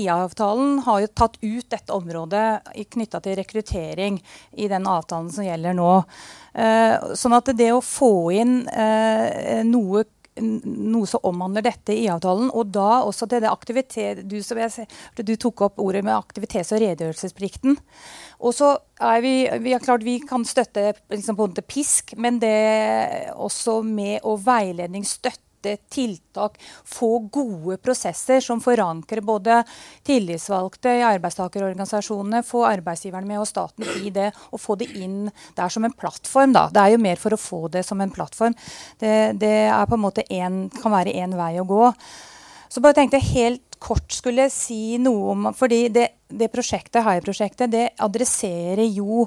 IA-avtalen har jo tatt ut dette området knytta til rekruttering i den avtalen som gjelder nå. Eh, sånn at det å få inn eh, noe noe som omhandler dette i avtalen. Og da også til det aktivitet du, jeg, du tok opp ordet med aktivitets- og redegjørelsesplikten. Og så er vi, vi, er klart vi kan støtte liksom på en måte pisk, men det også med å veiledning støtte tiltak, få gode prosesser som forankrer både tillitsvalgte i arbeidstakerorganisasjonene, få arbeidsgiverne med og staten i det, og få det inn der som en plattform. Da. Det er jo mer for å få det som en plattform. Det, det er på en måte en, kan være én vei å gå. Så bare tenkte jeg helt kort skulle si noe om fordi det, det prosjektet, HAI-prosjektet, det adresserer jo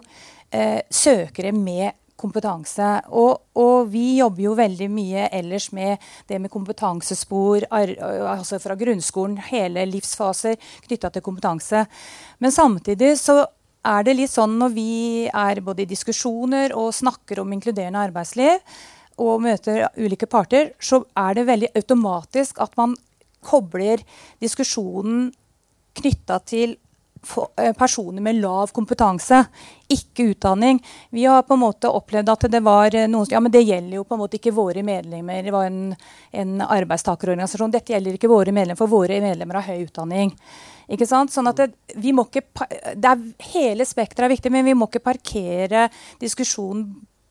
eh, søkere med kompetanse. Og, og, vi jobber jo veldig mye ellers med det med kompetansespor, altså fra grunnskolen, hele livsfaser knytta til kompetanse. Men samtidig så er det litt sånn når vi er både i diskusjoner og snakker om inkluderende arbeidsliv og møter ulike parter, så er det veldig automatisk at man kobler diskusjonen knytta til personer med lav kompetanse, ikke utdanning. Vi har på en måte opplevd at det var noen Ja, men det gjelder jo på en måte ikke våre medlemmer. Det var en, en arbeidstakerorganisasjon. Dette gjelder ikke våre medlemmer, for våre medlemmer har høy utdanning. Ikke sant? Sånn at det, vi må ikke, det er, hele spekteret er viktig, men vi må ikke parkere diskusjonen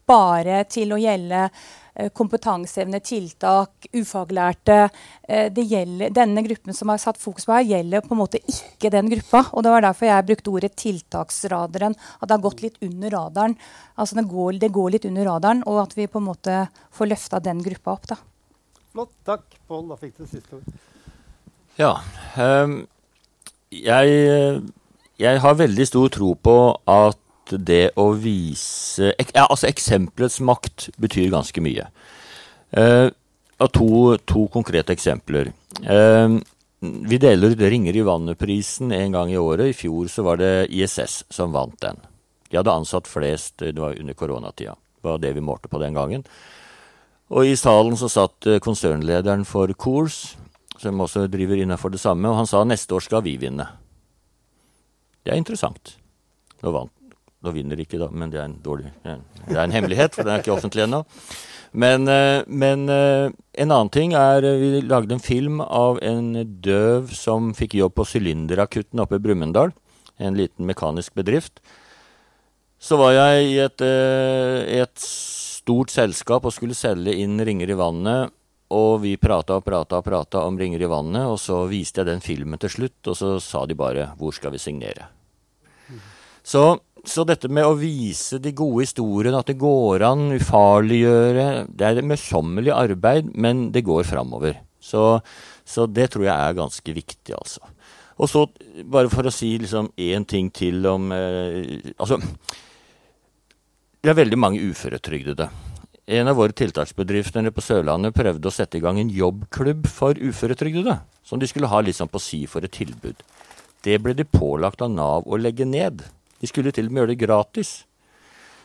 bare til å gjelde eh, kompetanseevne, tiltak, ufaglærte. Eh, gjelder, denne gruppen som har satt fokus på her, gjelder på en måte ikke den gruppa. og Det var derfor jeg brukte ordet tiltaksradaren. At det har gått litt under radaren. Altså det går, det går litt under radaren, og at vi på en måte får løfta den gruppa opp. da. Flott. Takk, Pål. Da fikk du siste ord. Ja. Um, jeg, jeg, har veldig stor tro på at det å vise ja, Altså, eksempelets makt betyr ganske mye. Uh, to, to, konkrete eksempler. Uh, vi deler ut Ringer i vannet-prisen en gang i året. I fjor så var det ISS som vant den. De hadde ansatt flest det var under koronatida. Det var det vi målte på den gangen. Og i salen så satt eh, konsernlederen for Coors, som også driver innafor det samme, og han sa neste år skal vi vinne. Det er interessant. Nå, vant, nå vinner ikke, da, men det er en dårlig Det er en hemmelighet, for den er ikke offentlig ennå. Men, eh, men, eh, en annen ting er eh, Vi lagde en film av en døv som fikk jobb på Sylinderakutten oppe i Brumunddal. En liten mekanisk bedrift. Så var jeg i et, et stort selskap og skulle selge inn ringer i vannet og vi prata og prata og prata om ringer i vannet, og så viste jeg den filmen til slutt, og så sa de bare 'hvor skal vi signere'? Så, så dette med å vise de gode historiene, at det går an, ufarliggjøre Det er et møysommelig arbeid, men det går framover. Så, så, det tror jeg er ganske viktig, altså. Og så, bare for å si liksom ting til om eh, Altså, det er veldig mange uføretrygdede. En av våre tiltaksbedrifter på Sørlandet prøvde å sette i gang en jobbklubb for uføretrygdede. Som de skulle ha litt sånn på si for et tilbud. Det ble de pålagt av Nav å legge ned. De skulle til og med gjøre det gratis.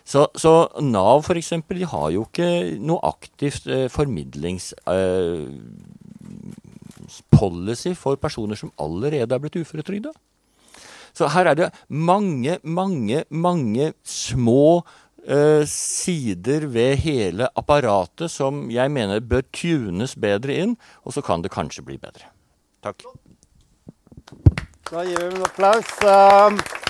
Så, så Nav eksempel, de har jo ikke noe aktivt eh, formidlingspolicy eh, for personer som allerede er blitt uføretrygda. Så her er det mange, mange, mange små eh, sider ved hele apparatet som jeg mener bør tunes bedre inn, og så kan det kanskje bli bedre. Takk. Da gir vi en applaus.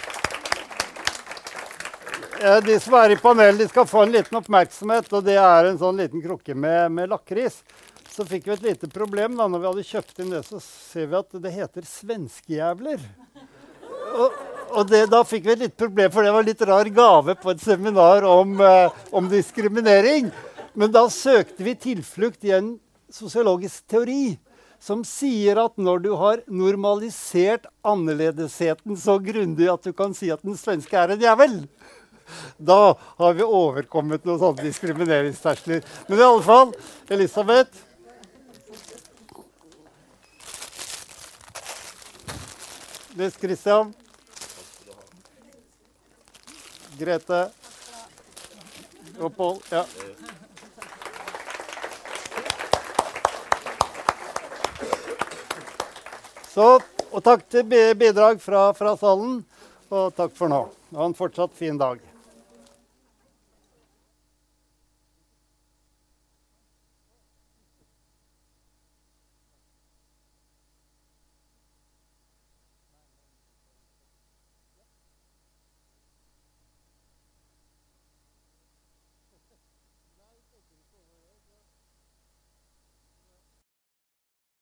Um, de som er i panelet, skal få en liten oppmerksomhet, og det er en sånn liten krukke med, med lakris. Så fikk vi et lite problem da når vi hadde kjøpt inn det, så ser vi at det heter svenskejævler. Og, og det, da fikk vi et lite problem, for det var en litt rar gave på et seminar om, eh, om diskriminering. Men da søkte vi tilflukt i en sosiologisk teori som sier at når du har normalisert annerledesheten så grundig at du kan si at den svenske er en jævel, da har vi overkommet noen sånne diskrimineringsterskler. Men i alle fall, Elisabeth Nils Christian. Grete og Pål. Ja. Så, og takk til bidrag fra, fra salen, og takk for nå. Ha en fortsatt fin dag.